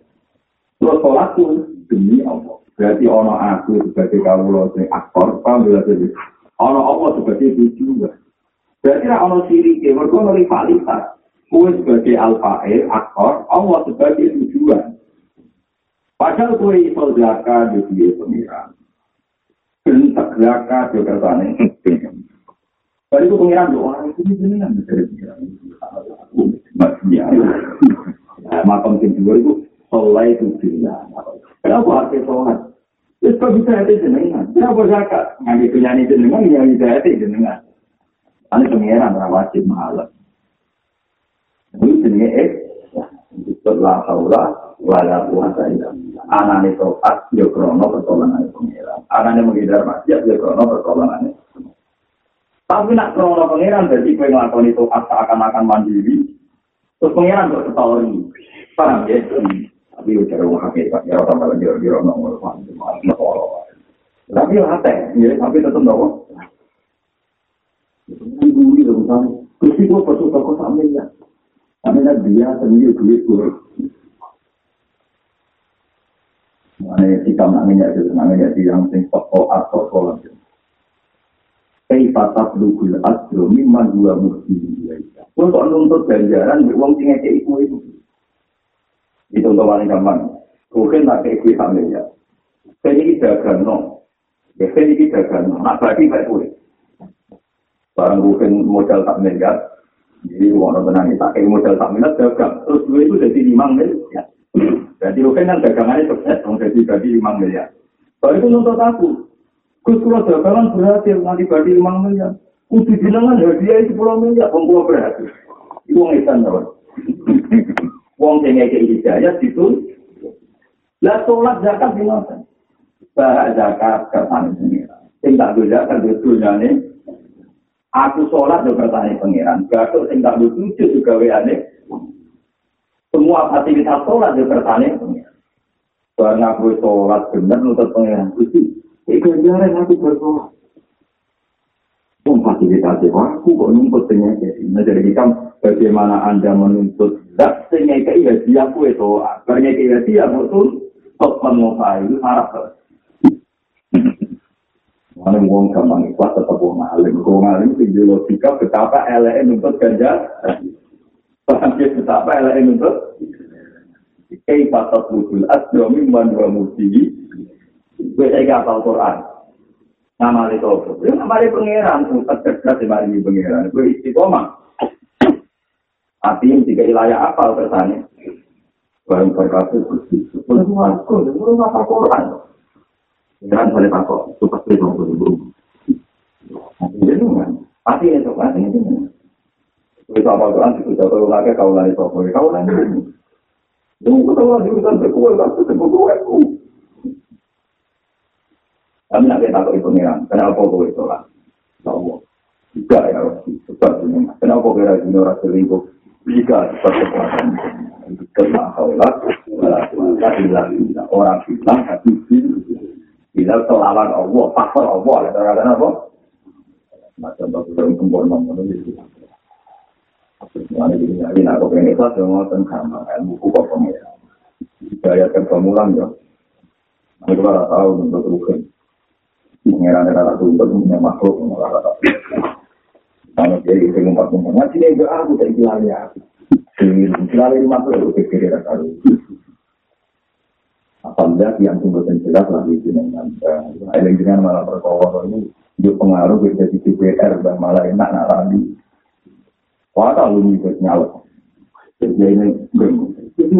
Speaker 1: Terus itu demi Allah. Berarti ono aku sebagai kaulo sing aktor, paham bila jadi. Ono Allah sebagai tujuan. Berarti lah ono siri mereka ono rivalitas. Kue sebagai alfair, aktor, Allah sebagai tujuan. Padahal kue iso jaka di dia pengiran. Bentak jaka di kertane. Baru itu pengiran doa, itu jenengan dari pengiran. Maksudnya, makam kedua itu sholat itu bila. Kenapa arti sholat? Terus kok bisa hati jenengan? Kenapa zakat? Nganti penyanyi jenengan, yang bisa hati jenengan. Ini pengiran, wajib mahalan. Ini jenenge eh, disebut la haula wala quwata illa billah. Anane toat yo krono pertolongan pengiran. Anane menghindar maksiat yo krono pertolongan. Tapi nak krono pengiran berarti kowe nglakoni toat seakan-akan mandiri. Terus pengiran kok ketahui. Paham ya? tapi udah orang hakikat ya orang kalau dia dia orang ngomong ngomong tapi hati ya tapi tetap nopo ini dong kan kusi gua pas suka kok sampe ya. Sampe ya dia sendiri duit gua mana kita namanya itu namanya di yang sing pokok atau kolom Kei patah lugul asro mimman dua mukti Untuk nuntut ganjaran, uang tinggal ke ibu itu. Itu untuk paling gampang. Mungkin tak kayak gue sambil ya. Saya ini dagang no. Ya saya ini dagang. Nah bagi baik gue. Barang mungkin modal tak miliar. Jadi mau tenang tak kayak modal tak miliar dagang. Terus gue itu jadi lima miliar. Jadi mungkin kan dagangannya sukses. Jadi bagi lima miliar. Kalau itu nuntut aku. Gus kalau dagangan berhasil nanti bagi lima miliar. Kudu jenengan hadiah itu pulau miliar. Pembuat berhasil. Itu ngisan tau. Wong sing ngeke hidayah itu lah sholat zakat di mana? Bahak zakat kersane pengiran. Sing tak zakat di dunyane aku sholat do kersane pengiran. Gatuk sing tak sujud juga weane. Semua fasilitas sholat do kersane pengiran. Barang aku sholat bener nutut pengiran. Gusti, iku jaran aku bersolat. memfasilitasi aku kok nuntut penyakit. Nah, jadi kita bagaimana Anda menuntut zat penyakit ya dia kue itu. Penyakit ya dia betul kok mengupai itu harap. Mana wong gampang ikhlas tetap wong alim. Wong alim itu logika betapa LN nuntut ganja. Paham ya betapa LN nuntut. Kei patat budul asdomi manwa musyi. Gue saya kapal Quran. nama itu apa? Ya nama itu pangeran, pusat cerdas mari pangeran. Gue istiqomah. Hati jika wilayah apa bertanya? Barang berkata bersih. Belum aku, belum apa Quran. Jangan boleh takut, suka sih dong belum. Jadi kan, pasti itu itu. Kita apa Quran itu jatuh lagi kau lagi kau kau lagi. Tunggu tahu lagi urusan berkuah, aku berkuah. Kami nak kita tahu pengiran, kenapa kau itu lah? Tahu, tidak ya, sebab ini. Kenapa kira ini orang selingkuh? Jika sebab kekuatan kena kaulah, orang bilang hati bila selawan Allah, faktor Allah, ada kata apa? Macam batu yang sempurna menulis. Mana ini ini aku pengen itu semua tentang ilmu kok pengiran. Saya akan pemulang ya. Mereka tahu untuk rukun. Pengeran era ratu punya makhluk karena dia itu ngumpat ngumpat masih dia enggak aku tak bilang ya. Selalu makhluk itu pikir era ratu apabila yang tunggu dan jelas lagi dengan ada dengan malah perkara ini dia pengaruh jadi DPR dan malah enak nak lagi Wah, kalau ikut nyala. Jadi ini itu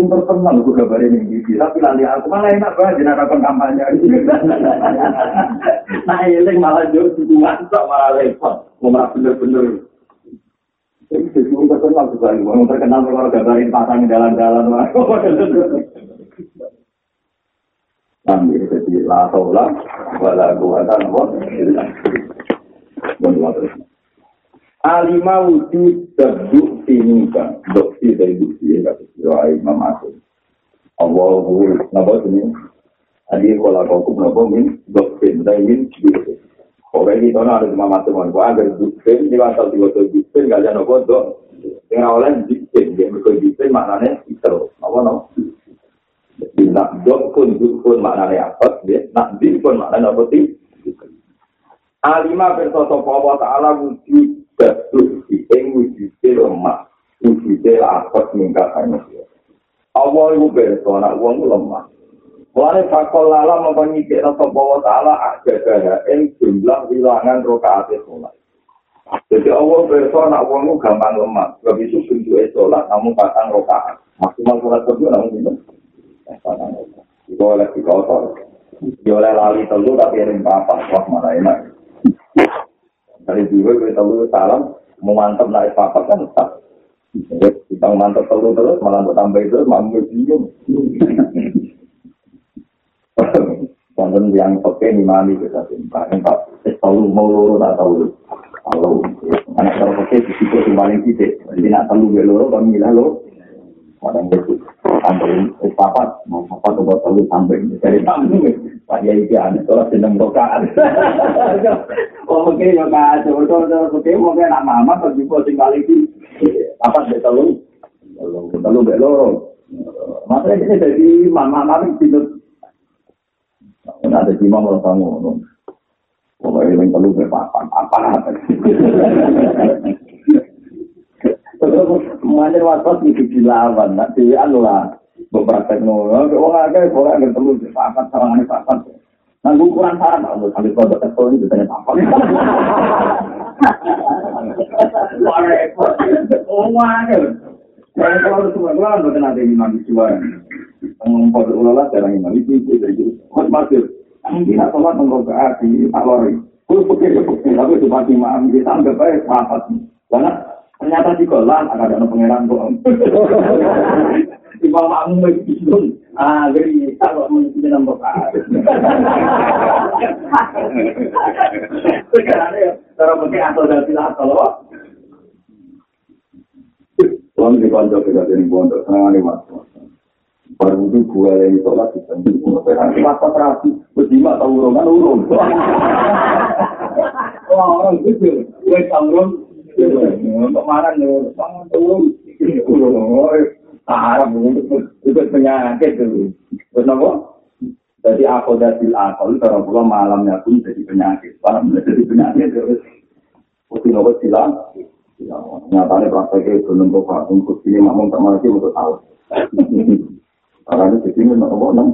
Speaker 1: ini gitu. Tapi malah enak banget kampanye. nah ini malah jauh tak malah. Mau bener-bener. Jadi itu terkenal juga. Mau terkenal kalau gambarin pasang jalan-jalan. Ambil jadi. Alima wujud terbuk ini kan, doksi dari bukti ya kata doa Imam Agung. Allah wujud, napa ini? Adi kalau kau napa min doksi dari min bukti. Kalau ini tahu ada Imam Agung, kau ada bukti di asal dua tuh bukti nggak ada napa dok. Yang awalnya bukti, dia berkoi bukti maknanya itu, napa napa. Jadi nak dok pun pun maknanya apa? Nak di pun maknanya apa sih? Alima bersoto Allah Ta'ala wujud Betul, ing wujudnya lemah. Wujudnya lapet mingkatnya. Allah itu berso, anak uang lemah. Mulanya fakol lala mempenyikir rasa bahwa ta'ala ada daya yang jumlah wilangan rokaat sholat. Jadi Allah berso, anak uang gampang lemah. Sebab itu bentuknya sholat, namun pasang rokaat. Maksimal sholat namun itu. Pasang rokaat. Itu oleh di kotor. Ya oleh lali telu tapi ring papat, wah malah enak. Dari dua gue telu salam, mau mantep naik papat kan tetap. Kita mantep telu terus, malah tambah itu, malah bingung. Wonten yang peke mami kita timpa, empat telu mau loro tak tahu. Kalau anak kalau peke di situ paling titik, jadi nak telu gue loro, kami lah lo. Kadang itu tambahin es papat, mau papat atau telu tambahin dari tamu. Pak Yai iki ane ora seneng rokaan. Oh oke yo ka coba coba oke mau kayak nama mama kalau juga tinggal iki. Papat be telu. Telu be loro. Makanya ini jadi mama mama tidur ada lima mau tamu. Pokoknya yang perlu berpapan, apa apa. Mana waktu itu dilawan, nanti anu lah beberapa teknologi. Orang agak orang yang perlu berpapan sama ini papan. Nah, ukuran saran kalau sampai produk teknologi itu tanya papan. Wah, repot. Oh, mana? Kalau semua keluar, bukan ada lima di ngomong pada ulama jarang itu itu itu mas masir tidak sholat menurut hati tak lori kalau pikir ya pikir tapi itu pasti maaf kita anggap baik rapat karena ternyata di kolam ada ada pangeran kok di bawah makmum begitu ah jadi kalau mengikuti nomor sekarang ya cara pakai atau dari atau Kalau di pondok kita di pondok, senang nih mas. baru itu gua yang sholat di sana. Masa terapi, berjima tahu urung kan urung. Wah orang gitu, gue tahu urung. Untuk mana nih, bang urung. Arab itu penyakit itu. Kenapa? Jadi aku dari akal, kalau pulang malamnya pun jadi penyakit. Malam jadi penyakit terus. Mesti nopo silang. Nyatanya prakteknya itu nunggu untuk sini makmum tak mati untuk tahu. Karena itu jadi memang apa nang.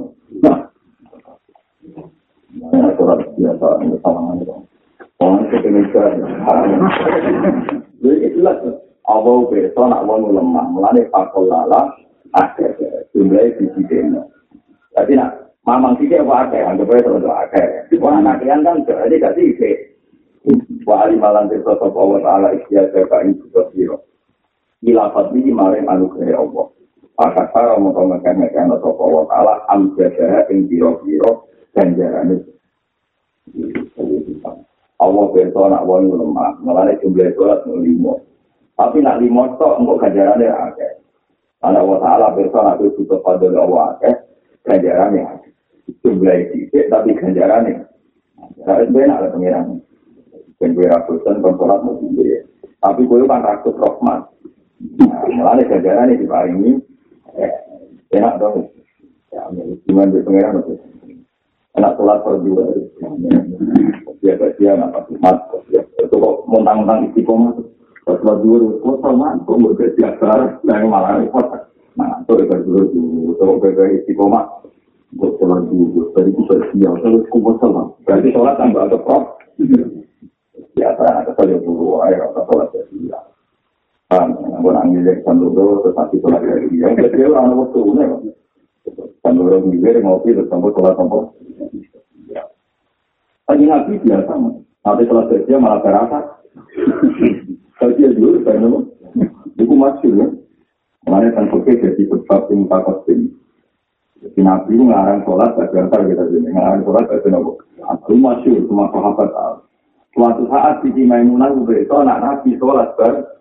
Speaker 1: Nah, surat biasa ini sama itu. Allah besok nak mau lemah, melani pakol lala, akhir jumlah di sini. Jadi nak mamang sih apa akhir, anggap aja terus akhir. Wah anak yang kan jadi gak sih Wa ali malan desa sapa Allah taala ikhtiar ka ing sira. Ilafat iki mare anugerah Allah. Maka para mau ngekeh-ngekeh no sopa wa ta'ala amjadah ing biro-biro ganjaran Allah beso nak wong lemah, ngelane jumlah sholat no limo. Tapi nak limo tok engkau ganjarannya akeh. Karena Allah Ta'ala beso nak itu butuh pada Allah akeh, ganjarannya akeh. Jumlah sedikit tapi ganjarannya. Harus benar ada pengiran. Ben gue rakusan, konsolat mau Tapi gue kan rakut rohmat. Mulane ganjarannya diparingi enak dong ya gimana di pengiran itu enak sholat per dua biasa dia nggak pasti mat itu kok montang-montang istiqomah pas sholat dua kok sama kok mau jadi asar yang malah repot nah itu itu dulu itu kayak istiqomah buat sholat dulu tadi itu bersiap terus kumpul sholat berarti sholat tambah ada prop biasa ada sholat dulu air atau sholat bersiap Ampun angin yang sanduro tetapi sholat dari dia. Jadi orang waktu ini sanduro ngilir ngopi terus sampai sholat sampai. Lagi nabi biasa, nanti sholat dari dia malah terasa. Kalau dia dulu, saya nama, itu masuk ya. Kan oke jadi sebab yang tak kostum. Jadi nabi itu ngarang sholat, baca antar kita sini, ngarang sholat, baca nopo. Itu masuk, semua sahabat tahu. Suatu saat di Maimunah itu anak nabi sholat bar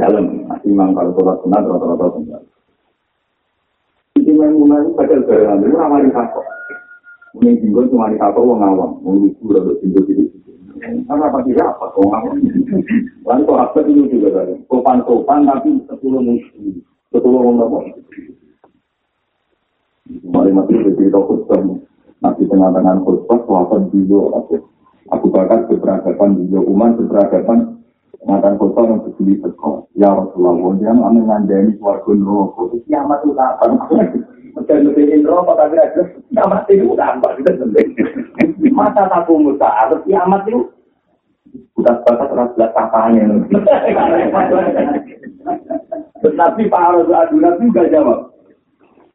Speaker 1: yang masih imam kalau sholat sunat rata-rata sunat. Memang itu pada lebaran itu ramai takut. Mungkin tinggal cuma di takut orang awam, mungkin itu udah tinggal di situ. Karena apa tidak apa orang awam. Lalu kok apa itu juga tadi. Sopan-sopan tapi sepuluh musuh, sepuluh orang apa? Mari mati cerita khutbah. Nanti tengah-tengah khutbah, suapan juga aku. Aku bakal keberagaman juga, umat keberagaman Matan kota yang berdiri teko, ya Rasulullah, dia nggak ngandani suarga neraka. Kiamat itu kapan? Mencari lebih neraka tapi ada kiamat itu? Kita penting. Masa tabu musa, harus kiamat itu bukan sebatas orang belas katanya. Tapi Pak Rasul Aduna juga jawab.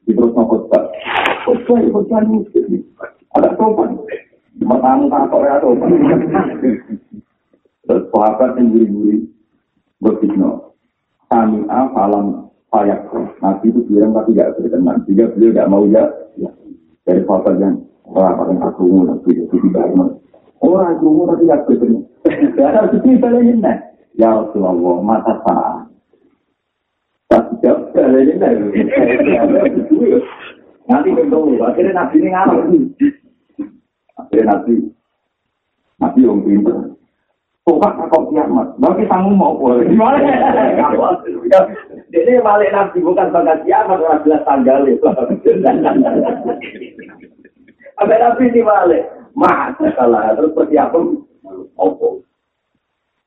Speaker 1: Di terus ngokot Khutbah, khutbah muslim. Ada sopan. Pertama tak ya sopan. Terus sahabat yang guri-guri berfitnah. Kami afalam payak. Nabi itu bilang tapi tidak berkenan. Jika beliau tidak mau ya. Dari sahabat yang yang aku nabi itu tidak Orang itu tapi tidak berkenan. Ya harus dibalain Ya Rasulullah, mata saat. Tapi jawab balain Nanti ketemu, akhirnya nabi ini ngalah. Akhirnya nabi, nabi yang pintar. Tukak kok kiamat, bagi tanggung mau boleh. Gimana ya? Ini balik nabi bukan bagai kiamat, orang jelas tanggal itu. Sampai nabi ini balik. Mas, salah. Terus persiapan, opo.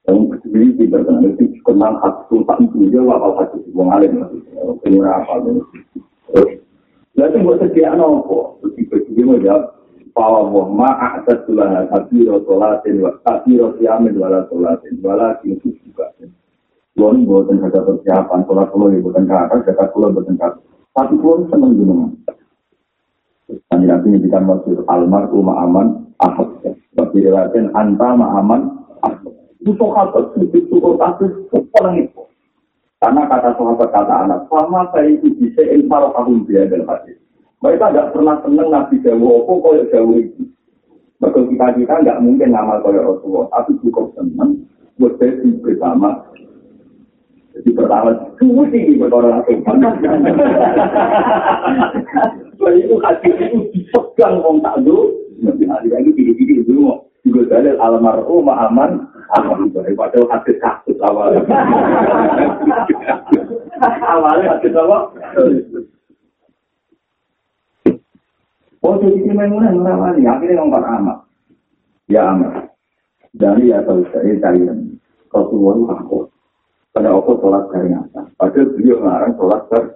Speaker 1: Yang kedua, tidak kenal itu kenal hak sultan itu dia apa hak itu wong alim kenal apa terus lalu buat sekian nopo tiba-tiba mau jawab bahwa wong ma adat sulah kabiro solatin wa kabiro siamin wala solatin wala kintu juga Kulon buatan kata persiapan, sholat kulon ya buatan kata, kata kulon buatan kata. Tapi kulon seneng gunungan. Kami nanti nyedikan maksud almarhum aman ahad. Bagi riwayatkan anta ma'aman ahad. Itu sahabat itu paling itu. Karena kata sahabat kata anak, sama saya itu bisa infar tahun dia dalam hadis. Mereka tidak pernah senang Nabi Jawa, kok kaya Jawa itu. Maka kita kita nggak mungkin ngamal kaya Rasulullah, tapi cukup senang buat sesi bersama. Jadi pertama, cuma sih buat orang lain. Jadi itu hati itu dipegang orang tak dulu. Nanti hari lagi diri-diri dulu. Juga dalil almarhum aman aman daripada hati kasus awalnya. awalnya hati apa? Oh, jadi si Maimunah merawani. Akhirnya ngomong amat. Ya amat. Dari ya tahu saya kalian. Rasulullah aku. Pada aku sholat dari atas. Padahal beliau ngarang sholat dari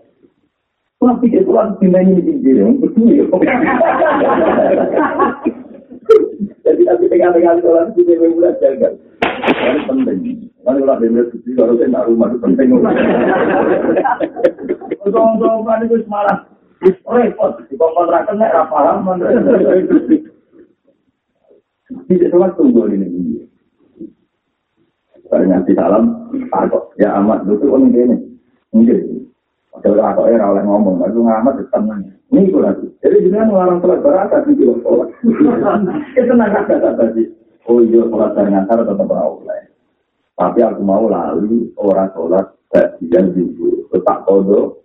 Speaker 1: Sholat tiga sholat di mana ini tinggi. Jadi tapi tengah-tengah sholat di Maimunah jaga. Ini penting. Lalu lah dia suci kalau saya nak rumah itu penting. Untuk-untuk itu semalam. repot di kontrakan nek ra paham tidak sholat tunggu ini Barangnya di dalam, aku ya amat itu kan ini, mungkin. Ada orang aku era oleh ngomong, aku ngamat di tangan. Ini itu lagi. Jadi jangan melarang sholat berata di kilo sholat. Itu nangkap kata tadi. Oh iya, sholat dari ngantar tetap oleh. Tapi aku mau lalu orang sholat bagian juga. Tetap kodoh,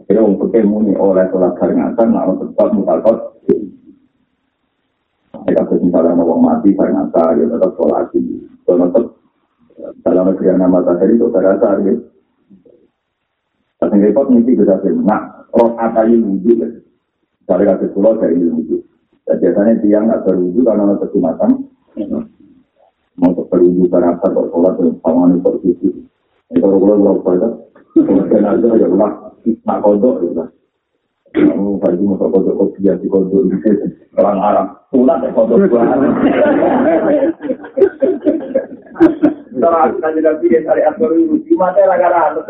Speaker 1: Akhirnya orang pakai muni oleh sholat karingatan, nak tempat mutakot. Mereka misalnya mau mati karingatan, ya tetap sholat ini. Kalau tetap dalam negeri yang itu terasa ya. Tapi repot mesti bisa Nah, roh atayi wujud ya. Misalnya kasih pulau dari wujud. Dan biasanya tiang nggak berwujud karena ada kecumatan. Mau berwujud karena apa kok sholat dan sama ini berwujud. Itu kalau kalau aja ya ulah nak kodok ya. Kamu tadi mau kodok dia di kodok di sini orang Arab pulang deh kodok gua. Terus kan jadi dia cari aktor itu cuma saya lagi ada.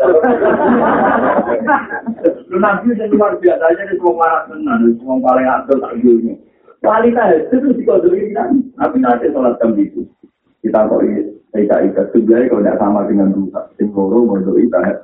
Speaker 1: Lu nanti jadi luar biasa aja di semua marah senang, semua paling aktor ini. Kualitas itu di kodok ini kan, tapi nanti sholat jam itu. Kita kok Ika Ika sebenarnya kalau tidak sama dengan dua, tim loro mau Ika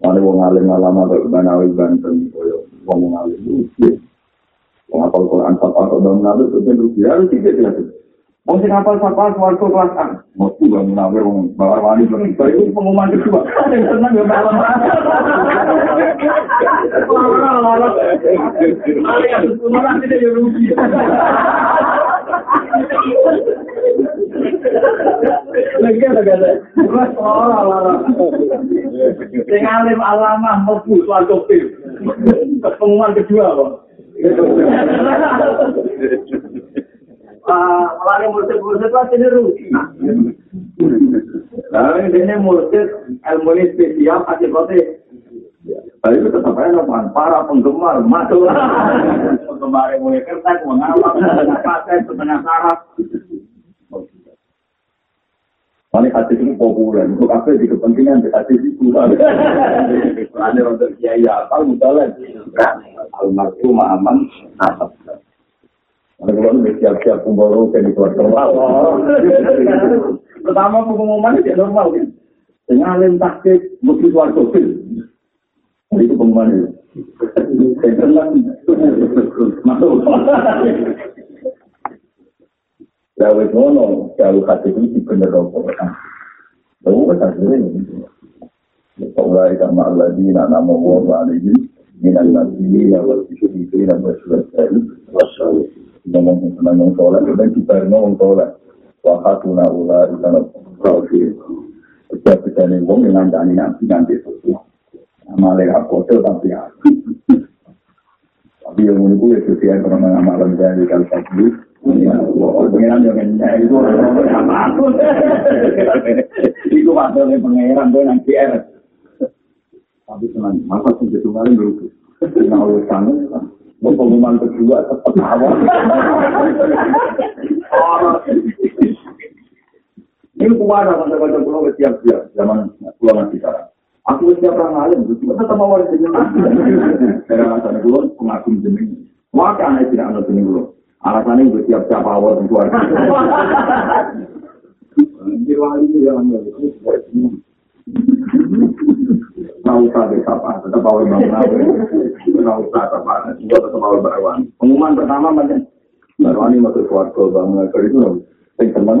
Speaker 1: Mana wong alim alama kok banawi banten koyo wong alim itu. Wong apal Quran sapa kok dong nabi itu ben rugi harus tidak tidak. Wong sing apal sapa swarga kelas A. Mesti wong nabi wong bawar wali itu pengumuman kedua. Yang senang ya malam. Malah tidak ya rugi. Lagi ada kata, sing alim alama mlebu swarga pil.
Speaker 2: Pengumuman kedua kok. Ah, mursid-mursid lah ini rugi. Nah, ini mursid ilmu ini spesial akibatnya tapi itu tetap aja para penggemar masuk yang mulai kertas mengawal pakai setengah saraf Ini hati ini populer, untuk apa di kepentingan di hati itu. Ada untuk kiai apa, misalnya almarhum aman, nasab. Kalau itu siap-siap kumpul ke di keluarga. Pertama pengumuman itu normal kan. Dengan alim taktik, mesti keluarga. Itu pengumuman itu. Gawe ngono, gawe hati ini di bener rokok. Lalu kan hasilnya ini. Saulai kama alladina nama wa alaihi minal nabiyina wal syuhidina wa syuhadai wasyawih. Ngomong tentang yang sholat, dan kita ngomong sholat. Wa hatuna ula ikana rafi. Setiap kita nih ngomong nanti nanti itu. Amalai hakotel tapi ya. Tapi yang menurutku ya sesuai dengan amalan dari kalkasi. Pengiran yang nyanyi itu apa aku? Itu maksudnya pengiran gue yang PR. Tapi senang, masa sih itu kemarin dulu. Nah, oleh sana, pengumuman kedua tetap awal. Ini kuasa masa-masa pulau siap-siap zaman masih sekarang. Aku siap orang lain, cuma tetap mau ada jenengan. Karena sana pulau pengagum jenengan. Maka anak tidak ada jenengan pulau. Alasannya gue siap-siap awal dan keluarga. Jirwali itu yang Nggak usah deh, apa, tetap awal bangun Nggak usah, apa, tetap awal berawan. Pengumuman pertama, mana? Baru ini masuk keluarga itu yang seneng.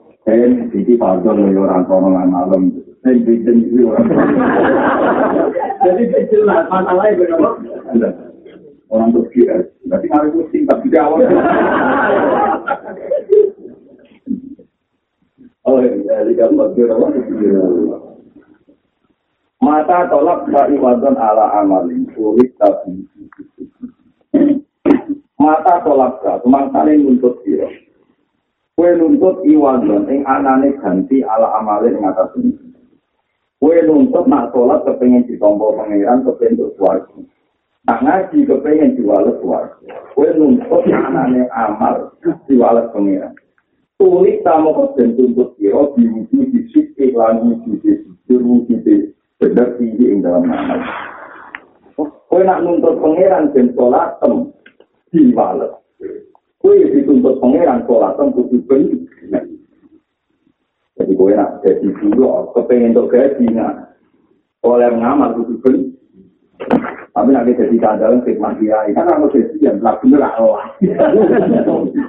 Speaker 2: Saya di pardon ya orang orang malam. Saya bikin itu orang. Jadi jelas masalahnya berapa? orang Turki ya. Berarti ngaruh pusing tapi di awal. Oh iya, di gambar Mata tolak iwadan ala amalin sulit tapi Mata tolak ka, semangsane nuntut sira. Kue nuntut iwadan ing anane ganti ala amalin ing atas ini. Kue nuntut nak sholat kepengen ditompo pangeran kepengen untuk suarga. Nah ngaji kepengen diwales suarga. Kue nuntut anane amal diwales pangeran. Tulis tamu kosen tuntut kiro diwujud di sisi lan wujud di wujud di bener tinggi ing dalam amal. Kue nak nuntut pangeran dan sholat tem diwales. Kue dituntut pangeran sholat tem kudu bener. Jadi kue nak jadi dulu kepengen untuk gaji nah. Oleh ngamal kudu bener. Tapi nanti jadi kandang khidmat dia, kan orang gajian, lah bener Allah.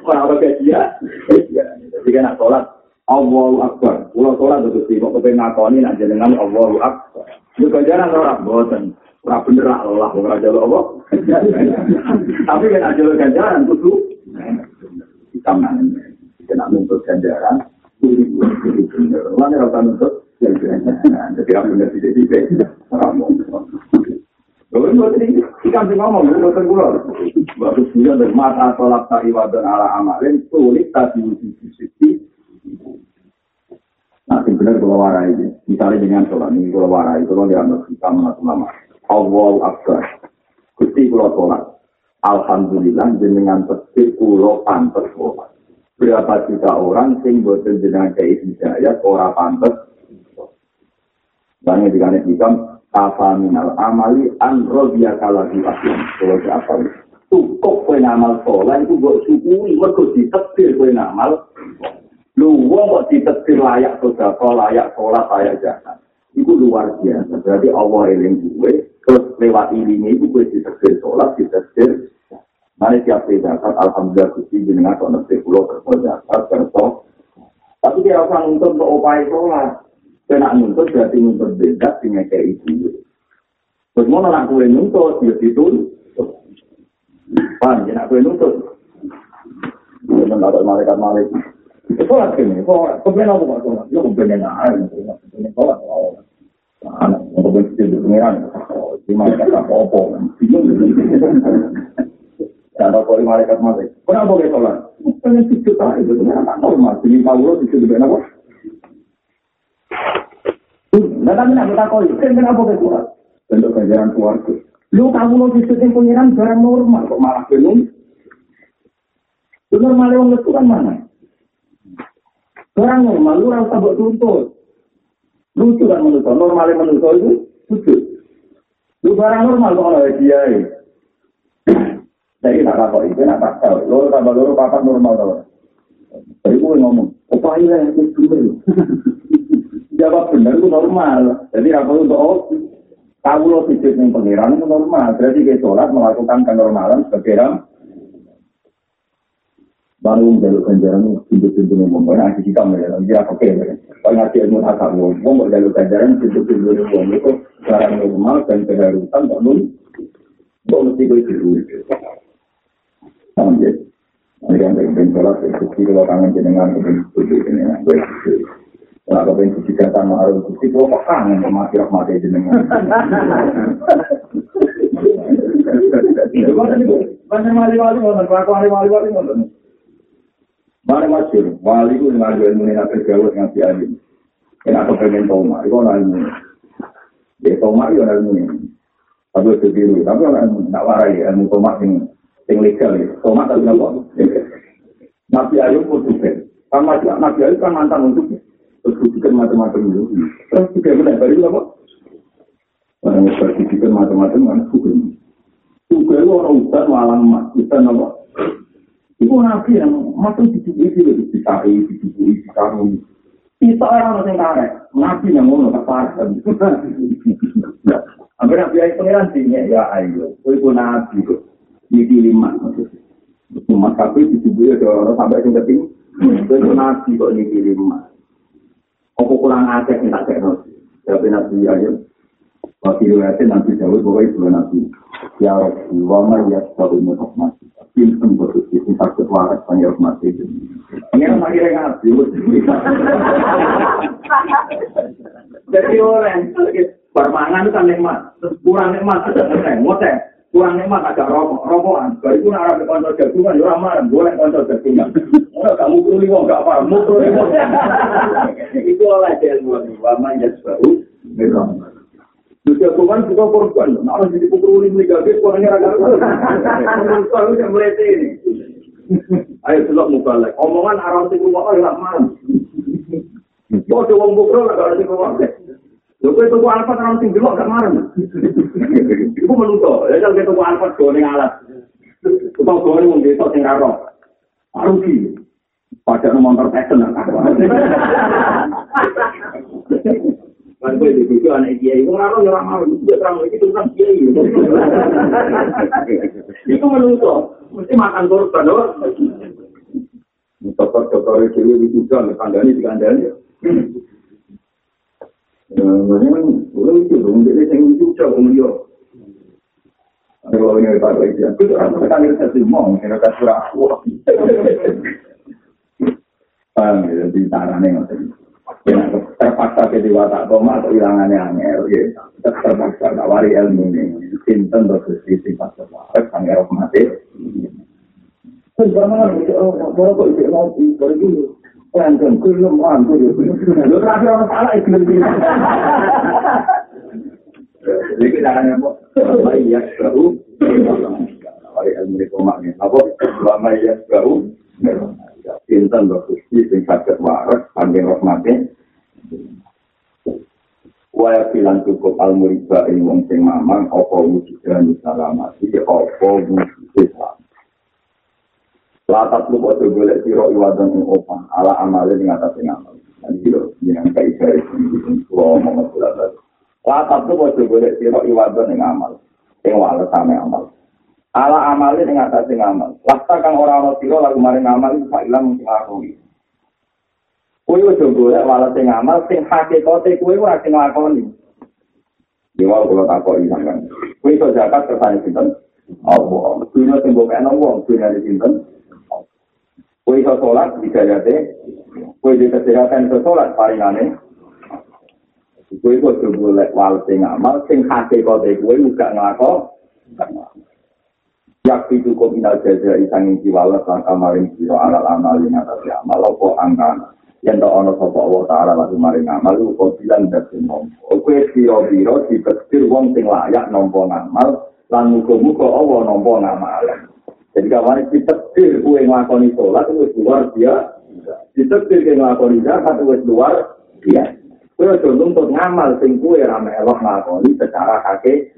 Speaker 2: Orang apa gajian? Jadi kan nak sholat, Allahu Akbar. Pulau sholat itu sih, mau kepengen ngakoni, nak jenengan Allahu Akbar. Itu ganjaran orang, bosan. Orang bener Allah, orang jalur Allah. Tapi kan nak jalur ganjaran, itu Kita nak nuntut ganjaran, bener. Nuntut? Jadi tidak-tidak. Lho itu tadi ikan sing ngomong ala amalin sulit tadi di sisi. Nah, bener kula warai iki. Misale dengan salat ini kula warai kula dianggap kita ulama. Allahu akbar. Gusti kula salat. Alhamdulillah jenengan pasti kula pantes salat. Berapa juta orang sing boten jenengan kei hidayah ora pantes. Banyak dikane hikam kafa minal amali an rodya kala di aslam. Kalau siapa cukup kue namal sholat itu buat syukuri mergo ditetir kue namal lu wong kok ditetir layak sodako layak sholat layak jahat itu luar biasa. Berarti Allah eling gue, terus lewat ini itu gue ditegir sholat, ditegir. Mari siap zakat, alhamdulillah gusti jenengan kok nanti pulau kerja zakat, kerja. Tapi dia akan nuntut untuk upaya sholat. Kena nuntut berarti nuntut beda dengan kayak itu. Terus mau nolak gue nuntut, ya itu. Paham, ya nak gue nuntut. Jangan ada malaikat-malaikat. Sholat ini, sholat. Kemudian aku sholat. Ya kemudian aja. Kemudian sholat. Anak, kemudian itu pengiran. Di malaikat apa-apa. Bingung. Cara kau di malaikat malaikat. Kenapa dia sholat? Pengen sujud aja. Itu kan normal. Jadi kalau sujud dengan apa? Nah, tapi nak kita kau kenapa dia sholat? Bentuk ganjaran keluarga. Lu kamu lo sujud yang pengiran barang normal. Kok malah bingung? Itu normal yang itu kan mana? Orang normal, lu orang tabuk tuntut. Lucu kan menurut normalnya menurut itu lucu. Lu barang normal kok oleh dia ya. Jadi tak apa itu, nak tak tahu. Lo tambah lo papa normal tau. Jadi gue ngomong, apa iya yang itu bener? Jawab bener itu normal. Jadi apa untuk oh, tahu lo sujud yang pengiran itu normal. Berarti kita sholat melakukan kenormalan sebagai baru menjaluk ganjaran pintu-pintu yang membuat nanti kita melihat dia oke kalau ngaji ilmu akal mau mau jaluk ganjaran pintu-pintu yang membuat itu barang normal dan keharusan tak nun kok mesti gue itu sama ya ini kan pengen sholat itu kalau kangen jenengan pengen setuju jenengan gue Nah, kalau pengen cuci kata harus cuci, gue kok kangen sama kira mati jenengan. Itu kan itu, banyak wali-wali, banyak wali-wali, banyak Mari masyur, wali itu dengan jual ilmu ini terjauh dengan si alim. Kenapa pengen toma? Itu orang ilmu. Ya toma itu orang ilmu ini. Tapi itu biru. Tapi orang ilmu, tak warai ilmu toma yang yang legal ya. Toma tapi apa? Nabi Ayub pun juga. Kan Nabi Ayub kan mantan untuk terus kucikan macam-macam itu. Terus juga benar, itu apa? Orang yang berkucikan macam-macam kan hukum. Juga itu orang ustaz malam kita nama Ibu nabi yang masuk di tubuh itu lebih bisa di tubuh itu kamu. Kita orang yang karek, nabi yang ngono tak parah. Ambil nabi yang pengiran sih ya ayo, ibu nabi itu ini lima Cuma tapi di tubuh itu orang sampai yang penting, itu nabi kok ini lima. Apa kurang yang tak cek nabi? Tapi nabi ayo. Waktu itu nanti jauh bahwa itu nabi. Ya Rabbi, wa ma yastawi min rahmati. Pinten bodoh sih, sakit waras panggil rahmati. Ini yang lagi ngaji. Jadi orang bermangan kan nikmat, kurang nikmat ngoteh. Kurang nikmat agak rokok, rokokan. Baru itu arah ke konco jagungan, ya ramah, boleh konco jagungan. Orang kamu perlu lima, gak apa, mau perlu lima. Itu oleh ilmu, ma yastawi min rahmati. Juga Tuhan juga korban. Nah, jadi pukul ini negatif, orangnya agak Kalau yang melete ini. Ayo selok muka lagi. Omongan arah itu rumah orang malam. Kau coba bukro lah kalau rumah. Lalu itu gua alfat orang tinggi gak marah. Ibu menutup. Ya kalau kita gua alfat goreng alat. Kita goreng mau besok tinggal roh. Arugi. Padahal motor passion. Kan gue di buku anak kiai, gue ngarang nyerang mau, dia terang lagi tentang kiai. Itu menungso, mesti makan korban, loh. Dokter-dokter kiai itu juga, kandani di kandani. Memang, itu dong, jadi saya itu jauh aku tuh orang itu surah aku. Paham ya, terpaksa ke diwata koma atau hilangannya angel ya terpaksa tawari ilmu ini sinten terus di sifat sebuah angel mati Sebenarnya, kalau kok itu mau Lanjut, belum mampu. Lu terakhir orang salah itu lebih. Jadi kita akan apa? Iya, baru. Wali ilmu itu maknya. Apa? Lama iya, baru. Pinten berkusti, sing sakit waras, panggil rahmatnya. Waya bilang cukup al muriba ini wong sing mamang apa wujudan salamati apa wujudan Latat lu kok golek sira iwadan ing opah ala amale ing atas ing amal. Dan iki lho jeneng kai garis ing kok ngomong jelas. Latat tuh mau coba lihat siro iwadah yang amal, yang wala sama amal. Ala amalin yang atas yang amal. Lasta kang orang orang siro lagu maring amal itu pak ilang mungkin aku. Kue udah boleh wala sing amal, sing hakikate kue ora sing lakoni. Di wal kalau tak kok ilang kan. Kue itu zakat sinten. Allah. Dunia sing mbok ana wong dunia di sinten. Kue itu sholat jadi. Kue di kesehatan itu sholat paling aneh. Kue udah boleh wal sing amal, sing hakikate kue juga ngelakon. Yak itu kok minal jaja isangin jiwala sangka maring siro alal amal yang atas amal apa angkana. yen to ana sapa Allah taala lan maring amal kok bilang dadi nompo kowe sira biro dipektir wong sing layak nompo ngamal lan muga-muga Allah nompo ngamal jadi kawan dipektir kowe nglakoni salat wis luar biasa dipektir kowe nglakoni zakat wis luar biasa kowe aja nuntut ngamal sing kowe ra melok nglakoni secara kake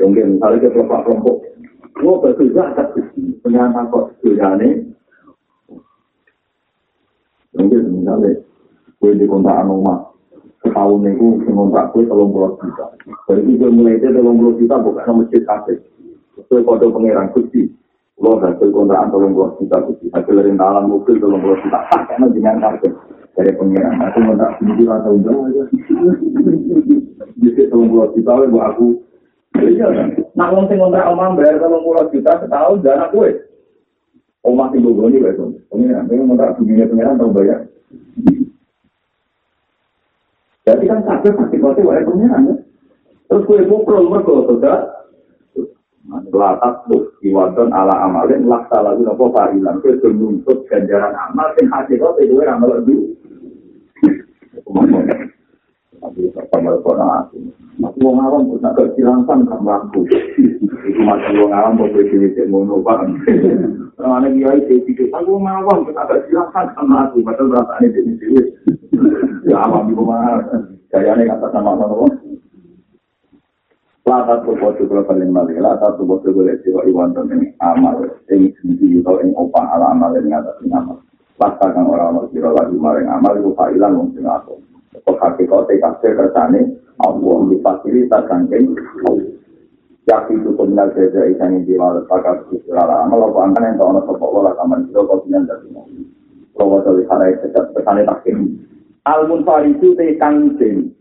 Speaker 2: mungkin misalnya ke kelompok-kelompok. Gue berbeda, tapi penyantang kok sejane, Mungkin misalnya, gue di kontrakan rumah, setahun itu kontrak gue tolong puluh juta. Dari itu mulai itu tolong puluh juta bukan masjid kafe. Itu kode pengiran kusti. Lo hasil kontrakan tolong juta kusti. Hasil dari dalam mobil tolong puluh juta. Karena dengan kafe dari pengiran. Aku kontrak tujuh atau enggak. Jadi tolong puluh juta gue aku. Nah, wong sing kontrak omah bayar tolong puluh juta setahun dan aku Omah sing bogoni wae to. Pengiran, pengen tak dunia pengiran tau bayar. Jadi kan sakit sakit kote wae pengiran ya. Terus kue pukul mergo Latak tuh iwadon ala amalin laksa lagu nopo farilan kue nuntut ganjaran amal sing hati kote kue ramal dulu. Tapi sama kona aku. Mas wong awam kok nak kecilangkan kan laku. Iku mas wong awam kok dhewe dhewe ngono banget. Ana kiai iki iki aku ngawam kok nak kecilangkan kan laku. Padahal rasane dhewe dhewe. Ya awam iku mah kayane kata sama sama Lata tu bosu kula paling mali, lata tu bosu kula siwa iwan ini amal, ini sendiri atau ini opang ala amal ini atas ini amal. Lata kan orang-orang sira lagi maring amal, itu fa'ilan mungkin aku. hakikate kasih kersane Allah di fasilitas Yaki itu peminal jaja ikan yang diwal pakai kusirala amal apa? Angkan yang tahu sopak wala kaman itu kau punya dari mau kalau dari sana itu kesane takin Almun farisu te kang jen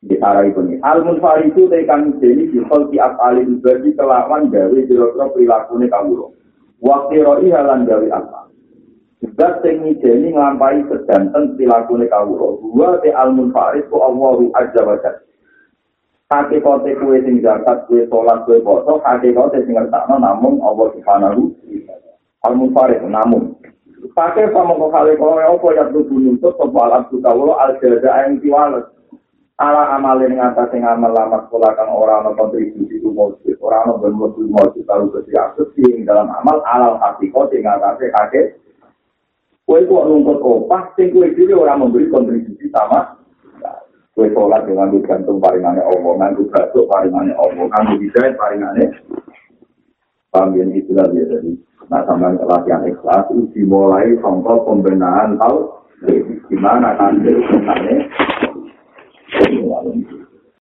Speaker 2: di arah itu nih Almun farisu te kang jen di holki afali bagi kelawan gawe jero-jero perilaku nih kamu waktu roi halan gawe apa Zat sing ngijeni nglampahi sedanten pilakune kawula. Dua te almun farid ku Allahu azza wa jalla. Kake kote kue sing zakat, kue sholat, kue poso, kake kote sing ngertakno namun Allah subhanahu almun farid namun. Kake sama kok kali kowe opo ya tuku nuntut sopo alam sukawulo al jaza yang tiwalet. Ala amalin ing atas sing amal lama sekolah kang ora ana kontribusi ku mujud, ora ana ben mujud mujud karo kesiapat sing dalam amal alal hakiko sing ngatasé kake Kue kok rumput opah, sing kue dhewe ora memberi kontribusi sama. Kue sholat dengan gantung paringane Allah, nganggo batuk paringane Allah, nganggo hidayah paringane. Paham ya itulah dia tadi. Nah, sama latihan ikhlas itu dimulai contoh pembenahan tahu di mana kan